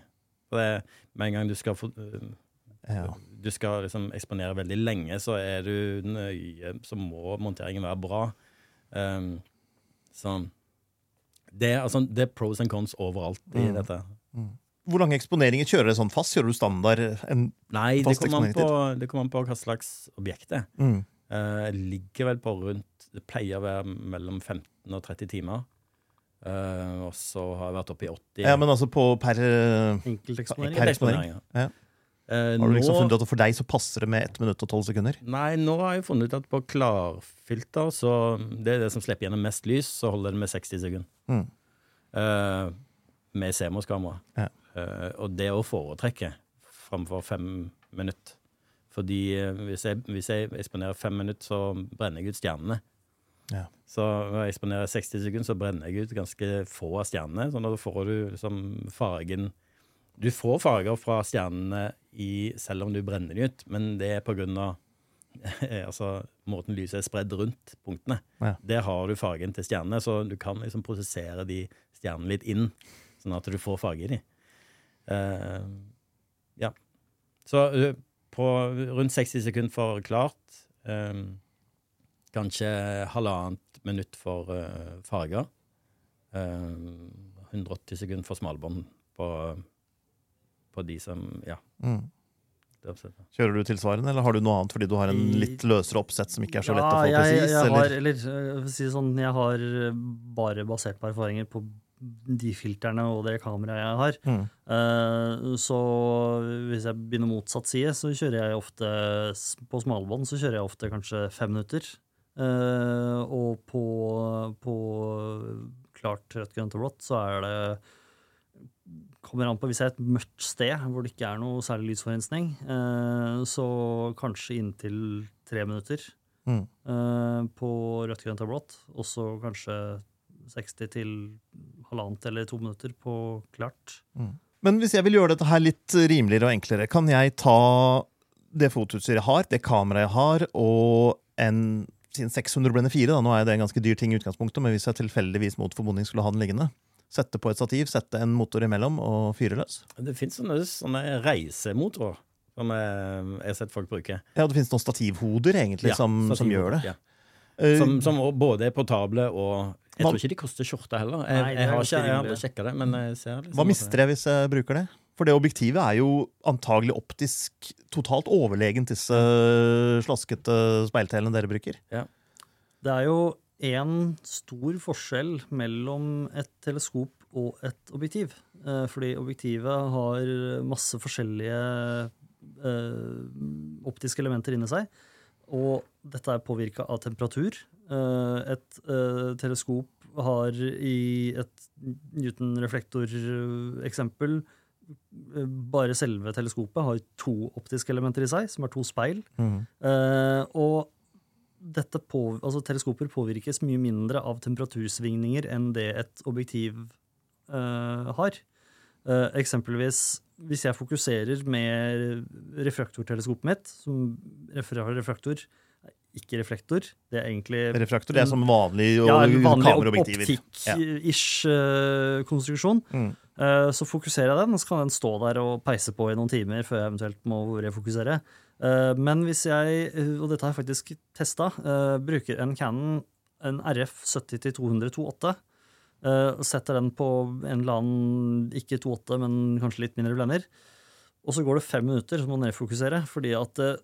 Det, med en gang du skal få eh, Ja. du skal liksom eksponere veldig lenge, så er du nøye, så må monteringen være bra. Um, så det, altså, det er pros and cons overalt i Mm. dette. Hvor lange eksponeringer kjører det sånn fast? Kjører du standard? En, Nei, det kommer, på, det kommer an på hva slags objekt det er. mm. Uh, ligger vel på rundt Det pleier å være mellom 15 og 30 timer. Eh, og så har jeg vært oppe i 80. ja, men altså på per eh, Enkelteksponering. Per eksponering. Ja. Eh, Har du liksom nå- funnet at for deg så passer det med 1 minutt og 12 sekunder? Nei, nå har jeg funnet ut at på klarfilter, så det er det som slipper gjennom mest lys, så holder det med 60 sekunder. Mm. Uh, med CMOS-kamera. Ja. Eh, og det å foretrekke framfor fem minutter. Fordi hvis, jeg, hvis jeg eksponerer fem minutter, så brenner jeg ut stjernene. Ja. Så når jeg eksponerer 60 sekunder, så brenner jeg ut ganske få av stjernene. Så da får du liksom fargen Du får farger fra stjernene i, selv om du brenner dem ut, men det er på grunn av altså, måten lyset er spredd rundt punktene. Ja. Der har du fargen til stjernene, så du kan liksom prosessere de stjernene litt inn, sånn at du får farge i de. Uh, ja. Så uh, på rundt 60 sekunder for klart. eh, kanskje halvannet minutt for uh, farger. Uh, 180 sekunder for smalbånd på, på de som Ja. Mm. er. Kjører du tilsvarende, eller har du noe annet fordi du har en litt løsere oppsett som ikke er så lett å få jeg, presis? jeg har, eller? eller eh, jeg si sånn, jeg har eh, bare basert på erfaringer på de filterne og det kameraet jeg har. Mm. Uh, så hvis jeg begynner motsatt side, så kjører jeg ofte på smalbånd så kjører jeg ofte kanskje fem minutter. Eh, og på, på klart rødt, grønt og blått så er det Kommer an på hvis det er et mørkt sted hvor det ikke er noe særlig lysforurensning, eh, så kanskje inntil tre minutter Mm. eh, på rødt, grønt og blått. Og så kanskje 60 til halvannet eller to minutter på klart. Men hvis jeg vil gjøre dette her litt rimeligere og enklere, kan jeg ta det fotoutstyret jeg har, det kameraet jeg har, og en siden 600 blender 4, da, nå er det en ganske dyr ting i utgangspunktet, men hvis jeg tilfeldigvis mot formodning skulle ha den liggende, sette på et stativ, sette en motor imellom og fyre løs. Det fins sånne, sånne reisemotorer som jeg, jeg har sett folk bruke. Ja, det finnes noen stativhoder egentlig Ja, som, som gjør det. Ja. Eh, Som, som både er portable og Jeg tror ikke de koster skjorte heller. Jeg, er jeg har ikke jeg har sjekka det, men jeg ser liksom Hva mister jeg hvis jeg bruker det? For det objektivet er jo antagelig optisk totalt overlegent disse slaskete speiltelene dere bruker. Det er jo én stor forskjell mellom et teleskop og et objektiv. Eh, fordi objektivet har masse forskjellige eh, optiske elementer inni seg. Og dette er påvirka av temperatur. Eh, et teleskop har i et Newton-reflektoreksempel eh, bare selve teleskopet har to optiske elementer i seg, som er to speil. Mm. Eh, og dette på, altså teleskoper påvirkes mye mindre av temperatursvingninger enn det et objektiv eh, har. Eh, eksempelvis hvis jeg fokuserer med refraktorteleskopet mitt, som refererer refraktor, ikke reflektor, det er egentlig Refraktor det er som vanlig, ja, vanlig kameraobjektiver. Optikk-ish-konstruksjon. Ja. Mm. Eh, så fokuserer jeg den, så kan den stå der og peise på i noen timer før jeg eventuelt må refokusere. Eh, men hvis jeg, og dette har jeg faktisk testa, bruker en Canon en RF 70-200 2.8, og setter den på en eller annen, ikke 2.8, men kanskje litt mindre blender, og så går det fem minutter, så må den refokusere, fordi at eh,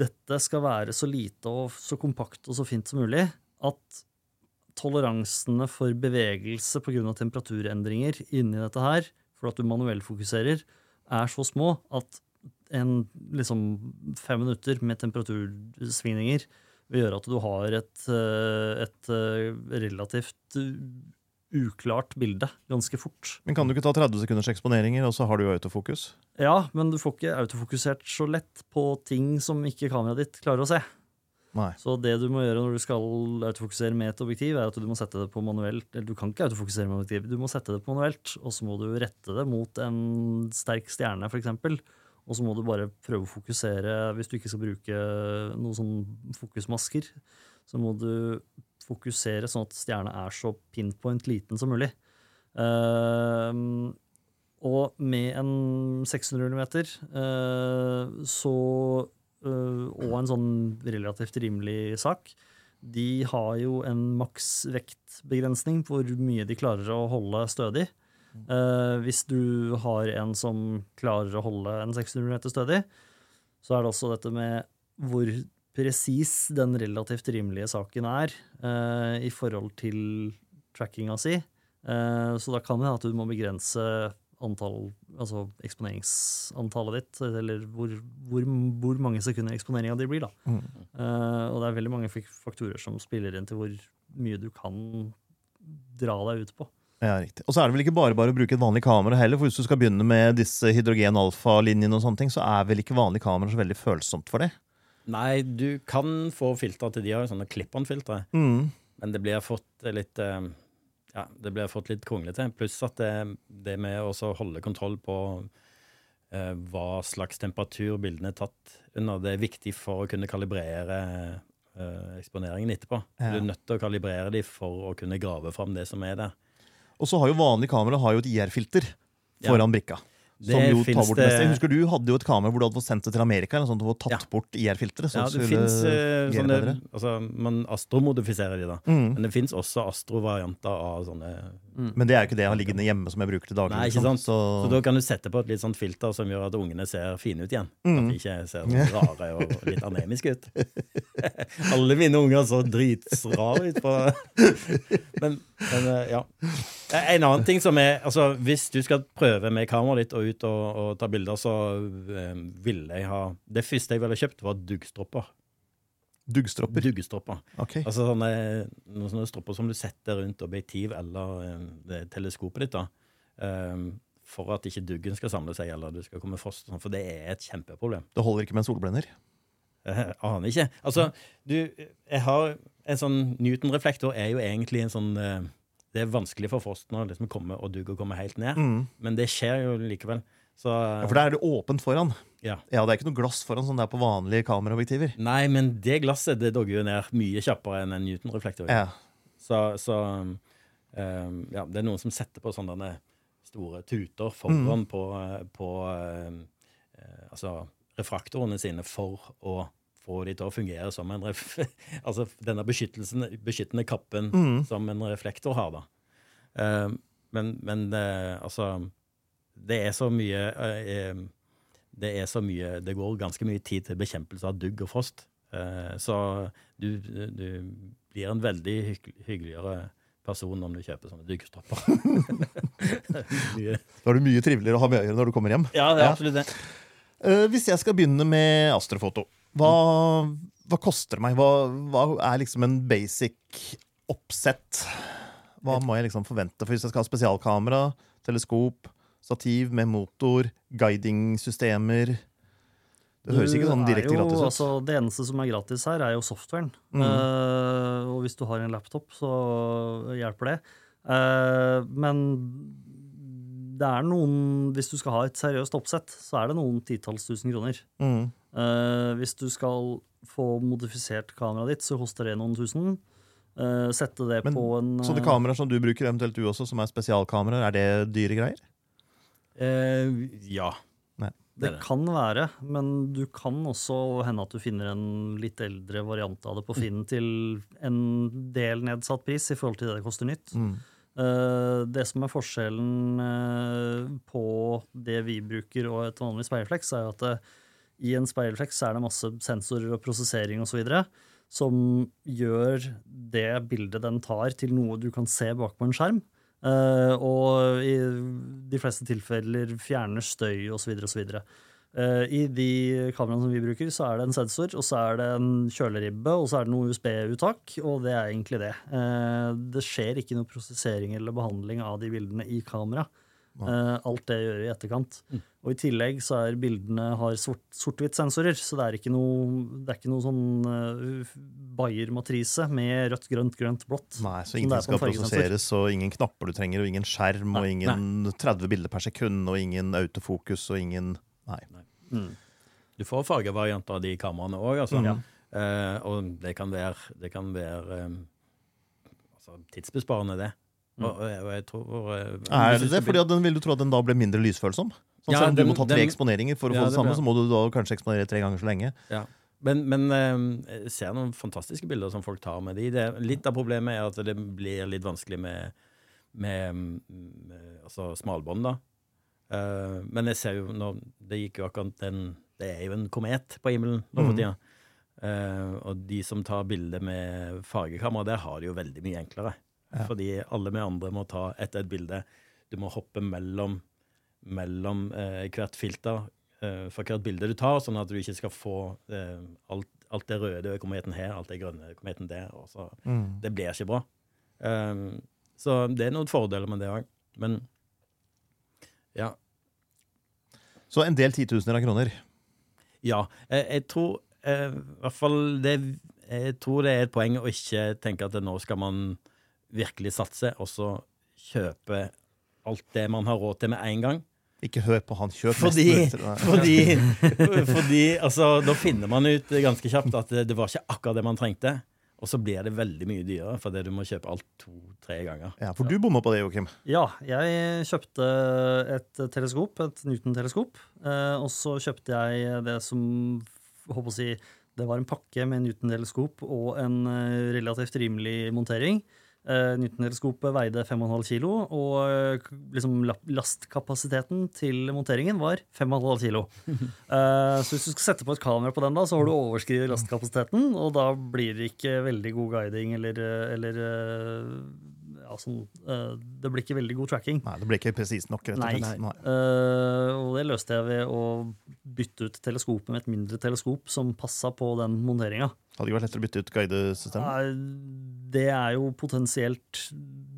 dette skal være så lite og så kompakt og så fint som mulig at toleransene for bevegelse pga. temperaturendringer inni dette her, for at du manuellfokuserer, er så små at en liksom fem minutter med temperatursvingninger vil gjøre at du har et, eh, et eh, relativt uklart bilde ganske fort. Men kan du ikke ta 30 sekunders eksponeringer, og så har du autofokus? Ja, men du får ikke autofokusert så lett på ting som ikke kameraet ditt klarer å se. Nei. Så det du må gjøre når du skal autofokusere med et objektiv, er at du må sette det på manuelt. Eller du kan ikke autofokusere med objektiv, du må sette det på manuelt, og så må du rette det mot en sterk stjerne, f.eks. Og så må du bare prøve å fokusere, hvis du ikke skal bruke noen sånn fokusmasker, så må du fokusere sånn at stjerna er så pinpoint liten som mulig. Uh, og med en 600 mm uh, så, og en sånn relativt rimelig sak De har jo en maks vektbegrensning på hvor mye de klarer å holde stødig. Uh, hvis du har en som klarer å holde en 600 meter stødig, så er det også dette med hvor presis den relativt rimelige saken er uh, i forhold til trackinga si. Så da kan det hende at du må begrense antall, altså eksponeringsantallet ditt, eller hvor, hvor, hvor mange sekunder eksponeringa di blir. da. Mm. Uh, og det er veldig mange faktorer som spiller inn til hvor mye du kan dra deg ut på. Ja, riktig. Og så er det vel ikke bare bare å bruke et vanlig kamera heller, for hvis du skal begynne med disse hydrogen-alfa-linjene, og sånne ting, så er vel ikke vanlig kamera så veldig følsomt for det? Nei, du kan få filter til de har jo sånne klipp-on-filtre, Mm. men det blir fått litt eh, Ja, det blir fått litt kronglete. Pluss at det, det med å holde kontroll på eh, hva slags temperatur bildene er tatt under, det er viktig for å kunne kalibrere eh, eksponeringen etterpå. Ja. Du er nødt til å kalibrere dem for å kunne grave fram det som er der. Og så har jo vanlig kamera har jo et IR-filter Ja. foran Det Som jo tar bort det meste. Jeg husker Du hadde jo et kamera hvor du hadde fått sendt det til Amerika, eller sånt, og tatt Ja. bort IR-filtret. Ja, det fins sånne altså, Man astromodifiserer de, da. mm. Men det fins også astrovarianter av sånne Men det er jo ikke det jeg har liggende hjemme som jeg bruker til daglig. Nei, ikke liksom. sant? Så da kan du sette på et litt sånt filter som gjør at ungene ser fine ut igjen. Mm. At de ikke ser så rare og litt anemiske ut. Alle mine unger så dritsrare ut på men, men eh, ja. En annen ting som er altså, Hvis du skal prøve med kameraet ditt og ut og, og ta bilder, så eh, ville jeg ha Det første jeg ville kjøpt, var duggstropper. Duggstropper. Duggstropper. Ok. Altså sånne, sånne stropper som du setter rundt objektiv eller eh, det teleskopet ditt. da. Um, for at ikke duggen skal samle seg, eller du skal komme frost. sånn, For det er et kjempeproblem. Det holder ikke med en solblender. Jeg aner ikke. Altså, du, jeg har en sånn Newton-reflektor er jo egentlig en sånn eh, Det er vanskelig for frosten å liksom komme og dugge og komme helt ned, Mm. men det skjer jo likevel. Så Ja, for da er det åpent foran. Ja. Ja, Det er ikke noe glass foran sånn det er på vanlige kameraobjektiver. Nei, men det glasset det dogger jo ned mye kjappere enn en Newton-reflektor. Ja. Så, så um, ja, det er noen som setter på sånne store tuter foran på, på eh, altså refraktorene sine for å få de til å fungere som en ref altså denne beskyttende kappen Mm. som en reflektor har, da. Um, men men uh, altså Det er så mye Det er så mye Det går ganske mye tid til bekjempelse av dugg og frost. Eh, så du, du blir en veldig hyggeligere person om du kjøper sånne dykkestopper. Da er du mye triveligere å ha med å gjøre når du kommer hjem. ja, det er absolutt det. Eh, hvis jeg skal begynne med astrofoto, hva, hva koster det meg? Hva, hva er liksom en basic oppsett? Hva må jeg liksom forvente? For hvis jeg skal ha spesialkamera, teleskop, stativ med motor, guidingsystemer Det høres ikke sånn direkte jo- gratis ut. Altså, det eneste som er gratis her, er jo softwaren. Mm. Uh, og hvis du har en laptop, så hjelper det. Uh, men det er noen Hvis du skal ha et seriøst oppsett, så er det noen titalls tusen kroner. Mm. Uh, hvis du skal få modifisert kameraet ditt, så koster det noen tusen. Uh, sette det Men på en Så det kameraer som du bruker, eventuelt du også, som er spesialkameraer, er det dyre greier? Eh, ja. Nei. Det Det kan være, men du kan også hende at du finner en litt eldre variant av det på Finn til en del nedsatt pris i forhold til det det koster nytt. Mm. Eh, det som er forskjellen eh, på det vi bruker og et vanlig speilflex, er jo at det, i en speilflex er det masse sensorer og prosessering osv. som gjør det bildet den tar, til noe du kan se bak på en skjerm. Eh, og i de fleste tilfeller fjerner støy osv. osv. Uh, I de kameraene som vi bruker, så er det en sensor, og så er det en kjøleribbe, og så er det noe USB-uttak, og det er egentlig det. Eh, det skjer ikke noe prosessering eller behandling av de bildene i kamera. Eh, alt det gjør i etterkant. Og i tillegg så er bildene har sort- sort-hvitt-sensorer, så det er ikke noe, det er ikke noe sånn uh, Bayer-matrise med rødt, grønt, grønt, blått. Nei, så ingenting skal prosesseres, og ingen knapper du trenger, og ingen skjerm, og Nei, ingen 30 bilder per sekund, og ingen autofokus, og ingen Nei. Mm. Du får fargevarianter av de kameraene òg, altså. Ja. Uh, og det kan være, det kan være um, altså, tidsbesparende, det. Og, og, jeg- tror Er det det? Fordi at den vil du tro at den da ble mindre lysfølsom? Sånn Ja, selv om du må ta tre den- eksponeringer for å Ja, få det det samme, blir- så må du da kanskje eksponere tre ganger så lenge. Ja. Men, men eh, jeg ser noen fantastiske bilder som folk tar med de. Det, litt av problemet er at det blir litt vanskelig med, med, med altså smalbånd, da. Uh, men jeg ser jo nå Det gikk jo akkurat en Det er jo en komet på himmelen nå for tida. Mm. Uh, og de som tar bilder med fargekamera, der har det jo veldig mye enklere. Ja. Fordi alle vi andre må ta etter et bilde. Du må hoppe mellom, mellom eh, hvert filter eh, for hvert bilde du tar, sånn at du ikke skal få eh, alt, alt det røde ved kometen her, alt det grønne ved kometen der. Og så, Mm. det blir ikke bra. Um, så det er noen fordeler med det òg. Men ja. Så en del titusener av kroner. Ja. Jeg, jeg tror eh, i hvert fall det Jeg tror det er et poeng å ikke tenke at nå skal man virkelig satse, og så kjøpe alt det man har råd til med en gang. Ikke hør på han, kjøp Fordi, fordi, fordi altså, da finner man ut ganske kjapt at det, det var ikke akkurat det man trengte. Og så blir det veldig mye dyrere fordi du må kjøpe alt to-tre ganger. Ja, for du bomma på det, Joakim. Ja, jeg kjøpte et teleskop, et Newton-teleskop. Eh, og så kjøpte jeg det som håper å si, Det var en pakke med Newton-teleskop og en eh, relativt rimelig montering. Eh, Newton-teleskopet veide 5,5 kilo, og eh, liksom lastkapasiteten til monteringen var 5,5 kilo. uh, så hvis du skal sette på et kamera på den, da, så har du overskredet lastkapasiteten, og da blir det ikke veldig god guiding eller, eller eh, ja, sånn, eh, Det blir ikke veldig god tracking. Nei, det ble ikke presist nok. rett og slett. Nei. Eh, og det løste jeg ved å bytte ut teleskopet med et mindre teleskop som passa på den monteringa. Hadde ikke vært lettere å bytte ut guidesystemet? Nei, Det er jo potensielt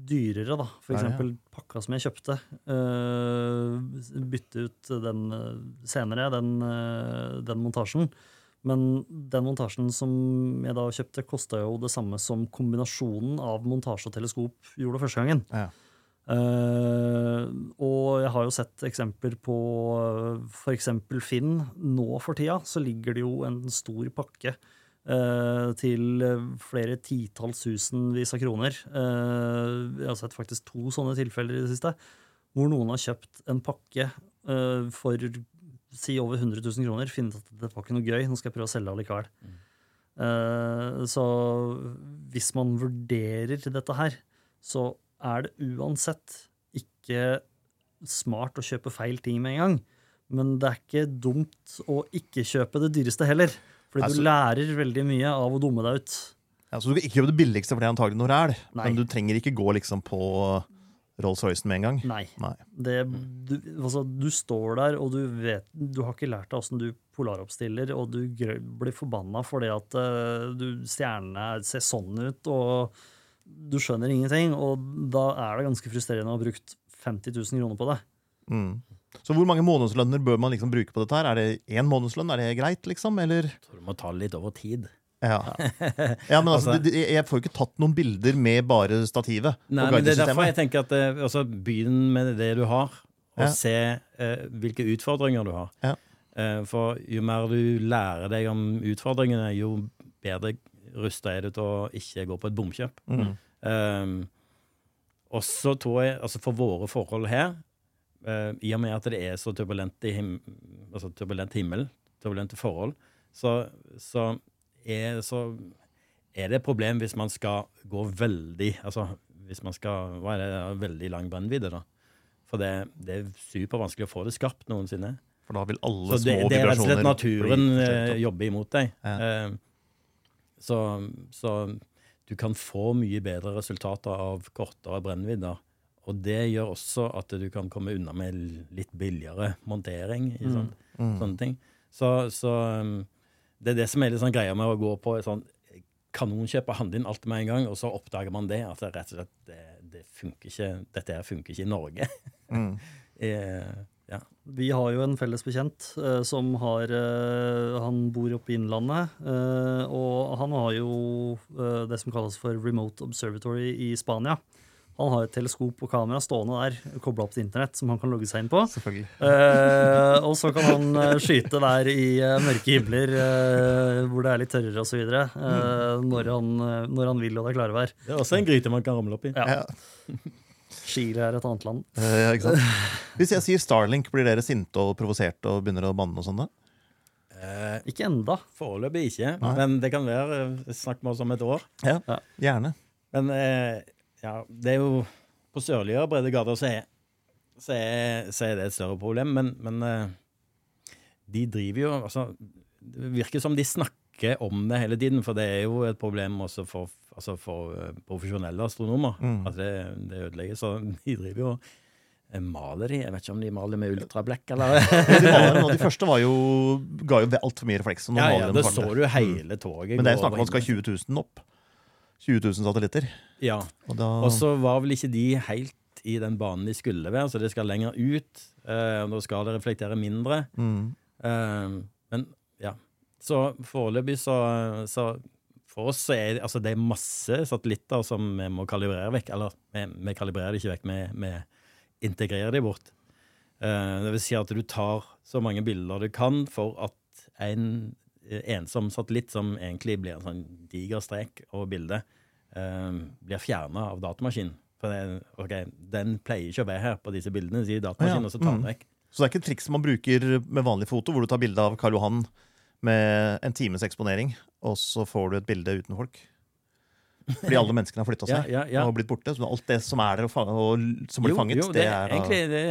dyrere, da. For Ja, ja. eksempel pakka som jeg kjøpte. Uh, bytte ut den eh, senere, den, den montasjen. Men den montasjen som jeg da kjøpte, kosta jo det samme som kombinasjonen av montasje og teleskop gjorde første gangen. Ja. Uh, og jeg har jo sett eksempler på f.eks. Finn. Nå for tida så ligger det jo en stor pakke uh, til flere titalls tusenvis av kroner. Uh, jeg har sett faktisk to sånne tilfeller i det siste, hvor noen har kjøpt en pakke for si over 100 000 kroner. Finner ut at det var ikke noe gøy, nå skal jeg prøve å selge allikevel. Eh, så hvis man vurderer dette her, så er det uansett ikke smart å kjøpe feil ting med en gang. Men det er ikke dumt å ikke kjøpe det dyreste heller. Fordi Altså- du lærer veldig mye av å dumme deg ut. Ja, så du kan ikke kjøpe det billigste, for det er antagelig noe ræl. Men du trenger ikke gå liksom på Rolls-Roycen med en gang. Nei. Nei. Det, du, altså, du står der, og du vet Du har ikke lært deg åssen du polaroppstiller, og du blir forbanna fordi at uh, du, stjernene ser sånn ut, og du skjønner ingenting. Og da er det ganske frustrerende å ha brukt 50 000 kroner på det. Mm. Så hvor mange månedslønner bør man liksom bruke på dette? her? Er det én månedslønn? Er det greit, liksom? Eller? Så du må ta litt over tid. Ja, ja men altså, Altså- jeg får jo ikke tatt noen bilder med bare stativet. Nei, men Det er derfor jeg tenker at eh, altså, begynn med det du har, og Ja. se eh, hvilke utfordringer du har. Ja. Eh, for jo mer du lærer deg om utfordringene, jo bedre rusta er du til å ikke gå på et bomkjøp. Mm. Um, og så tror jeg, altså for våre forhold her, eh, i og med at det er så turbulent, i him altså turbulent himmel, turbulente forhold, så, så, er, så er det et problem hvis man skal gå veldig Altså hvis man skal Hva er det? Veldig lang brennvidde, da. For det, det er supervanskelig å få det skarpt noensinne. For da vil alle Så det, små det er rett og slett naturen eh, jobber imot deg. Ja. Uh, så, så du kan få mye bedre resultater av kortere brennvidder. Og det gjør også at du kan komme unna med litt billigere montering. Sant? Mm. Sånne ting. Så, så um, det er det som er litt sånn greia med å gå på et sånn kanonkjøp og handle inn alt med en gang, og så oppdager man det. At det rett og slett det, det funker ikke, dette her funker ikke i Norge. Mm. Eh, ja. Vi har jo en felles bekjent eh, som har eh, Han bor oppe i Innlandet. eh, og han har jo eh, det som kalles for Remote Observatory i Spania. Han har et teleskop og kamera stående der, kobla opp til internett, som han kan logge seg inn på. Selvfølgelig. Eh, og så kan han eh, skyte der i eh, mørke himler eh, hvor det er litt tørrere osv. Eh, når, han, eh, når han vil og det er klarvær. Det er også en gryte man kan ramle opp i. Ja. Chile er et annet land. Eh, ja, ikke sant? Hvis jeg sier Starlink, blir dere sinte og provoserte og begynner å banne og sånn? da? Eh, Ikke enda. Foreløpig ikke, Nei. men det kan være Snakk med oss om et år. Ja, Ja. gjerne. Men eh, ja, det er jo På sørligere breddegrader så så, så er det et større problem, men, men eh, de driver jo altså, Det virker som de snakker om det hele tiden, for det er jo et problem også for, altså for eh, profesjonelle astronomer. Mm. At det, det ødelegger. Så de driver jo eh, Maler de? Jeg vet ikke om de maler med ultrablekk, eller? De, maler, de første var jo, ga jo altfor mye refleks. ja, ja, det så du hele toget. Men det er snakk om at man skal 20 000 opp. 20 000 satellitter. Ja. Og da Og så var vel ikke de helt i den banen de skulle være, så det skal lenger ut. eh, og da skal det reflektere mindre. mm. Eh, men ja. Så foreløpig så, så For oss så er altså det er masse satellitter som vi må kalibrere vekk. Eller vi, vi kalibrerer det ikke vekk, vi, vi integrerer de bort. Eh, det vil si at du tar så mange bilder du kan for at en ensom satellitt, som egentlig blir en sånn diger strek over bildet, eh, blir fjerna av datamaskinen. For det, okay, Den pleier ikke å være her på disse bildene, sier datamaskinen, Ja, og så tar den mm. vekk. Så det er ikke et triks man bruker med vanlig foto, hvor du tar bilde av Karl Johan med en times eksponering, og så får du et bilde uten folk. Fordi alle menneskene har flytta seg ja, ja. og blitt borte. Så alt det som er der og, og som blir Jo, fanget, jo, det, det, er egentlig, det,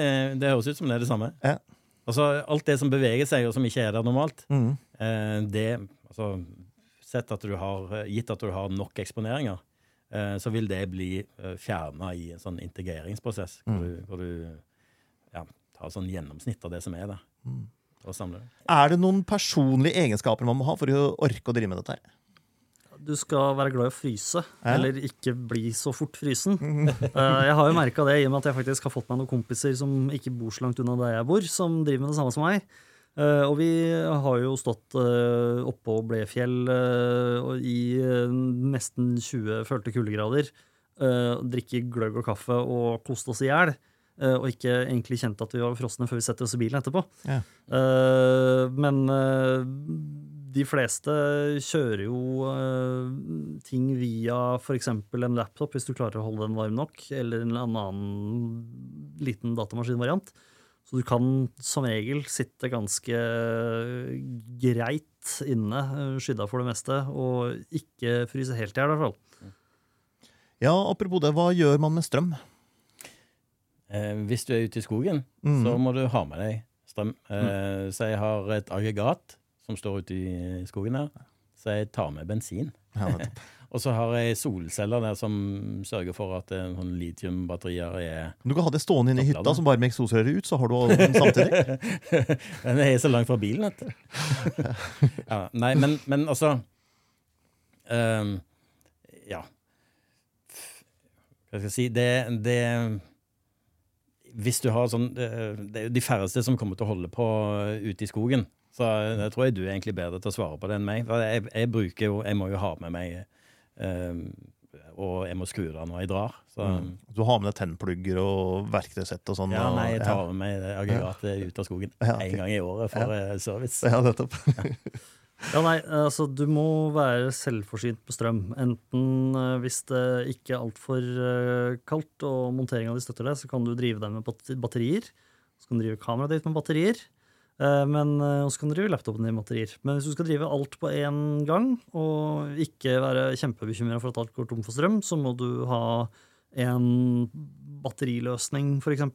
det høres ut som det er det samme. Ja. Altså, alt det som beveger seg, og som ikke er der normalt, mm. eh, det altså, Sett at du har, gitt at du har nok eksponeringer, eh, så vil det bli eh, fjerna i en sånn integreringsprosess, hvor Mm. du, hvor du ja, tar sånn gjennomsnitt av det som er der. Mm. Er det noen personlige egenskaper man må ha for å orke å drive med dette? her? Du skal være glad i å fryse, Ja. eller ikke bli så fort frysen. Eh, jeg har jo merka det i og med at jeg faktisk har fått meg noen kompiser som ikke bor så langt unna der jeg bor, som driver med det samme som meg. Eh, og vi har jo stått uh, oppå Blefjell eh, i eh, nesten 20 følte kuldegrader. Drikke gløgg og kaffe og koste oss i hjel. eh, og ikke egentlig kjente at vi var frosne før vi setter oss i bilen etterpå. Ja. Eh, men eh, de fleste kjører jo uh, ting via f.eks. en laptop, hvis du klarer å holde den varm nok, eller en annen liten datamaskinvariant. Så du kan som regel sitte ganske greit inne, eh, skydda for det meste, og ikke fryse helt i hjel, i hvert fall. Ja, apropos det, hva gjør man med strøm? Eh, hvis du er ute i skogen, Mm. så må du ha med deg strøm. Eh, Så jeg har et aggregat som står ute i skogen her, så jeg tar med bensin. Ja. Og så har jeg solceller der som sørger for at eh, sånn litiumbatterier er Du kan ha det stående inne i hytta som bare med eksosrøret ut, så har du den samtidig. Den er så langt fra bilen, vet du. ja, nei, men, men altså um, Ja. Hva skal jeg si Det, det Hvis du har sånn Det det er jo de færreste som kommer til å holde på ute i skogen. Så jeg tror jeg du er egentlig bedre til å svare på det enn meg. For jeg, jeg bruker jo Jeg må jo ha med meg um, Og jeg må skru det av når jeg drar. Så Du har med deg tennplugger og verktøysett og sånn. ja, nei, jeg tar med meg det aggregatet ut av skogen Ja, okay. gang i året for ja. service. Ja, nettopp. Ja, nei, altså Du må være selvforsynt på strøm. Enten eh, hvis det ikke er altfor kaldt og monteringa di støtter det, så kan du drive den med batterier. Så kan du drive kameraet ditt med batterier. Eh, men også så kan du drive laptopen din i batterier. Men hvis du skal drive alt på én gang, og ikke være kjempebekymra for at alt går tom for strøm, så må du ha en batteriløsning, f.eks.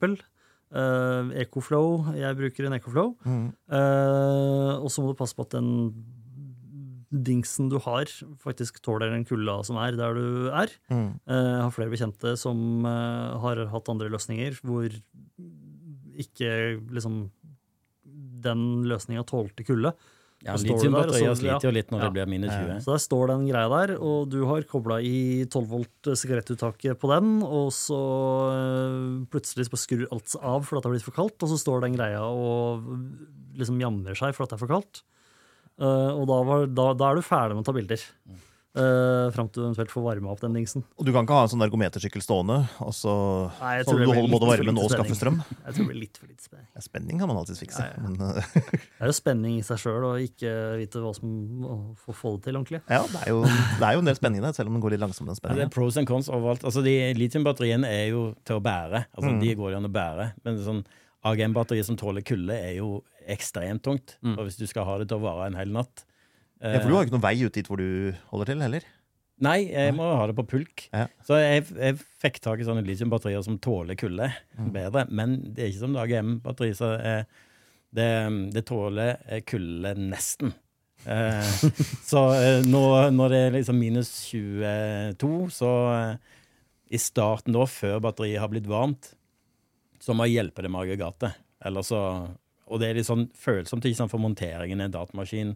Uh, Ecoflow. Jeg bruker en Ecoflow. Mm. Uh, og så må du passe på at den dingsen du har, faktisk tåler den kulda som er der du er. Mm. Uh, har flere bekjente som eh, har hatt andre løsninger hvor ikke liksom den løsninga tålte kulde. Ja, Litiumbatterier sliter jo litt når Ja. det blir minus 20. Så der står den greia der, og du har kobla i 12 volt sigarettuttaket på den, og så eh, plutselig så skrur alt av fordi det har blitt for kaldt, og så står den greia og liksom jamrer seg for at det er for kaldt. Eh, og da, var, da, da er du ferdig med å ta bilder. Uh, Fram til du eventuelt får varma opp den dingsen. Og du kan ikke ha en sånn ergometersykkel stående, og så Nei, jeg så du holder både varmen og skaffer strøm. Jeg tror det blir litt for lite spenning. Ja, spenning kan man alltids fikse. Ja, ja. Men, uh, Det er jo spenning i seg sjøl å ikke vite hva som må få det til ordentlig. ja, det er, jo, det er jo en del spenning der, selv om den går litt langsomt. den Ja, det er pros and cons overalt. Altså, de Litiumbatteriene er jo til å bære. Altså, De går det an å bære. Men sånn AGM-batterier som tåler kulde, er jo ekstremt tungt. Og hvis du skal ha det til å vare en hel natt Ja, for du har jo ikke noen vei ut dit hvor du holder til, heller. Nei, jeg må ha det på pulk. Ja. Så jeg, jeg fikk tak i sånne litiumbatterier som tåler kulde bedre. Men det er ikke som AGM-batteri, så jeg, det, det tåler eh, kulde nesten. Eh, så eh, nå, når det er liksom minus 22, så eh, i starten da, før batteriet har blitt varmt, så må jeg hjelpe det med aggregatet. Eller så, og det er litt sånn følsomt ikke sant, for monteringen i en datamaskin.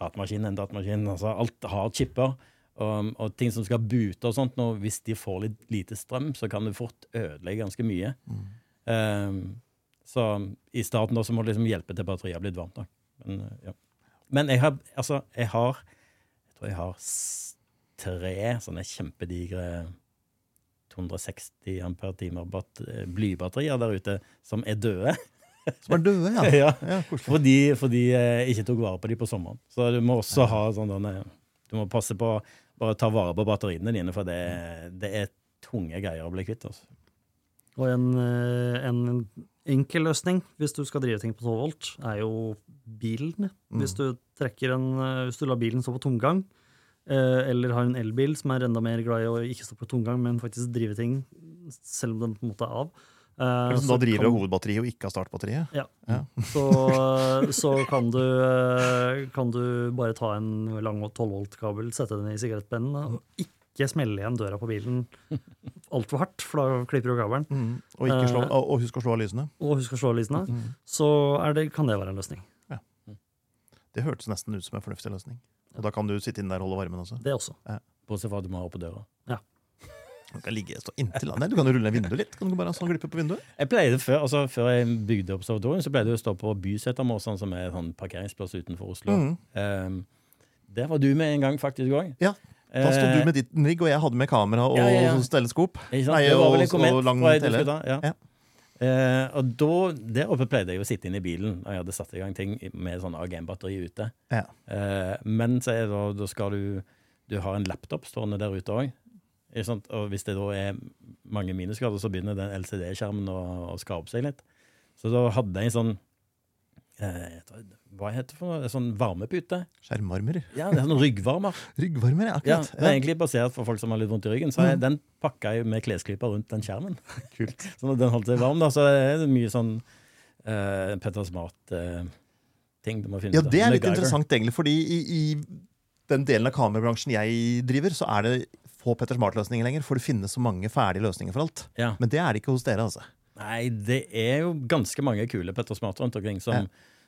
Datamaskin en datamaskin. altså Alt har chipper. Og, og ting som skal bute og sånt, nå, hvis de får litt lite strøm, så kan det fort ødelegge ganske mye. Ehm, så i starten da så må du liksom hjelpe til batteriet har blitt varmt. nok. Men, eh, ja. Men jeg har altså jeg har Jeg tror jeg har tre sånne kjempedigre 260 ampere-timer eh, blybatterier der ute som er døde. Som er døde, ja. ja. ja. Fordi, fordi jeg ikke tok vare på de på sommeren. Så du må også ha sånn Du må passe på bare ta vare på batteriene dine, for det, det er tunge greier å bli kvitt. Altså. Og en, eh, en enkel løsning hvis du skal drive ting på 12 volt, er jo bilen. Hvis du en, eh, hvis du lar bilen stå på tomgang, eh, eller har en elbil som er enda mer glad i å ikke stå på tomgang, men faktisk drive ting selv om den på en måte er av. eh, som da driver kan- av hovedbatteriet og ikke har startbatteriet. Ja. Ja. Så, så kan, du, eh, kan du bare ta en lang 12 volt-kabel, sette den i sigarettpennen og ikke smelle igjen døra på bilen altfor hardt, for da klipper du kabelen. Mm. Og, ikke slå, Eh. og husk å slå av lysene. Og husk å slå av lysene. Mm. Så er det, kan det være en løsning. Ja. Det hørtes nesten ut som en fornuftig løsning. Og da kan du sitte inne der og holde varmen også. Det også. Bortsett fra at du må ha opp på døra. Du kan ligge stå inntil. Du kan rulle ned vinduet litt. Kan du bare sånn glippe på vinduet? Jeg pleide før, altså Før jeg bygde opp så pleide jeg å stå på Bysetermåsen, som er en sånn parkeringsplass utenfor Oslo. Mm. Um, der var du med en gang, faktisk òg. Ja, Da sto du med ditt rigg, og jeg hadde med kamera og Eh, Ja, ja, ja. teleskop. Nei, det var vel og- og lang tele. Ja. Ja. Uh, og da, der oppe pleide jeg å sitte inne i bilen når jeg hadde satt i gang ting med sånn AGM-batteri ute. Ja. Uh, men så er det, da skal du Du har en laptop stående der ute òg. Og hvis det da er mange minusgrader, så begynner den LCD-skjermen å, å skape seg litt. Så da hadde jeg en sånn eh, Hva heter det for noe? En sånn varmepute? Skjermvarmer. Ja, det er sånn ryggvarmer. Ryggvarmer, ja. Ja, Akkurat. det er egentlig basert for folk som har litt vondt i ryggen. Så jeg, Mm. den pakka jeg med klesklyper rundt den skjermen. Kult. Så at den holdt seg varm, da, så det er mye sånn eh, Petter Smart-ting du må finne ut av. det er litt interessant, egentlig, fordi i, i den delen av kamerabransjen jeg driver, så er det få Petter Smart-løsninger lenger. For det finnes så mange ferdige løsninger for alt. Ja. Men det er det ikke hos dere, altså. Nei, det er jo ganske mange kule Petter Smart rundt omkring som,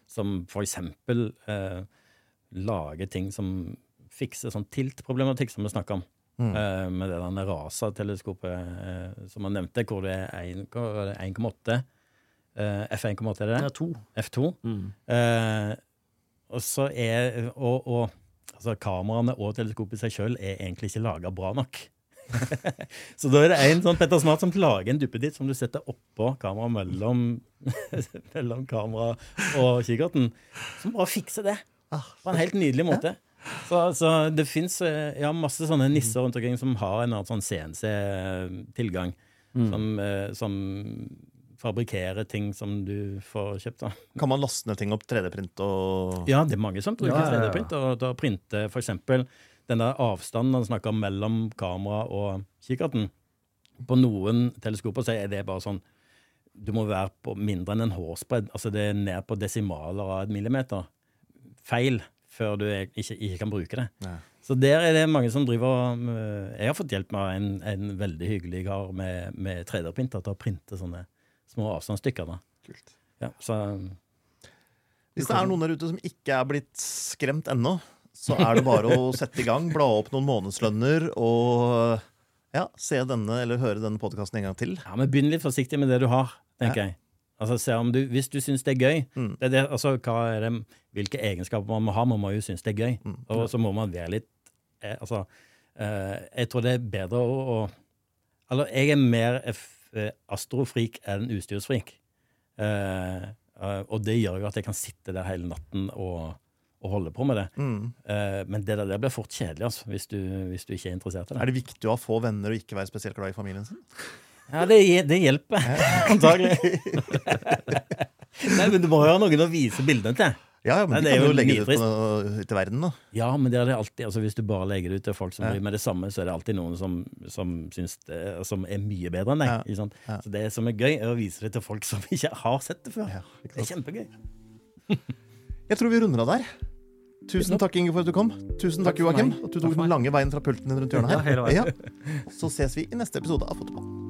som for eksempel eh, lager ting som fikser sånn tilt-problematikk som vi snakker om. Eh, med det der Rasa-teleskopet eh, som han nevnte, hvor det er en- hva er det, 1,8 eh, F1,8 er det Det er to. F2. Mm. Eh, og så er Og, og altså, kameraene og teleskopet i seg sjøl er egentlig ikke laga bra nok. så da er det en sånn Petter Smart som lager en duppeditt som du setter oppå kameraet mellom, mellom kamera og kikkerten, som bare fikser det. På en helt nydelig måte. Så, så det fins ja, masse sånne nisser rundt omkring som har en eller annen sånn CNC-tilgang. Som, eh, som fabrikkerer ting som du får kjøpt. da. Kan man laste ned ting opp 3D-print og Ja, det er mange som bruker Ja, ja, ja. 3D-print og da printe f.eks. den der avstanden han snakker om mellom kamera og kikkerten. På noen teleskoper så er det bare sånn Du må være på mindre enn en hårsbredd. Altså det er ned på desimaler av et millimeter. Feil før du ikke, ikke kan bruke det. Ja. Så der er det mange som driver med- Jeg har fått hjelp av en, en veldig hyggelig kar med, med 3D-printer til å printe sånne små avstandsstykker. da. Kult. Ja, så Hvis det er noen der ute som ikke er blitt skremt ennå, så er det bare å sette i gang, bla opp noen månedslønner og ja, se denne eller høre denne podkasten en gang til. Ja, men Begynn litt forsiktig med det du har, tenker jeg. Altså, se om du, Hvis du syns det er gøy Mm. det er det, altså, er det, Hvilke egenskaper man må ha? Man må jo synes det er gøy. Mm. Og så må man være litt eh, Altså, eh, jeg tror det er bedre å, å Eller jeg er mer f- eh, astrofrik enn utstyrsfrik. Eh, eh, og det gjør jo at jeg kan sitte der hele natten og, og holde på med det. Mm. Eh, men det der det blir fort kjedelig altså, hvis, du, hvis du ikke er interessert i det. Er det viktig å ha få venner og ikke være spesielt glad i familien sin? Ja, det, det hjelper, antagelig. Nei, men du må jo ha noen å vise bildene til. Ja, ja, men Nei, de er kan jo legge det ut, på, til verden, da. Ja, men det er det alltid. Altså, hvis du bare legger det ut til folk som Ja. driver med det samme, så er det alltid noen som, som syns det, som er mye bedre enn deg. Ja. Ikke sant? Ja. Så det som er gøy, er å vise det til folk som ikke har sett det før. Ja, det er kjempegøy. Jeg tror vi runder av der. Tusen takk, Inge, for at du kom. Tusen takk, Takk Joakim, at du tok den lange veien fra pulten din rundt hjørnet her. Så ses vi i neste episode av Fotball.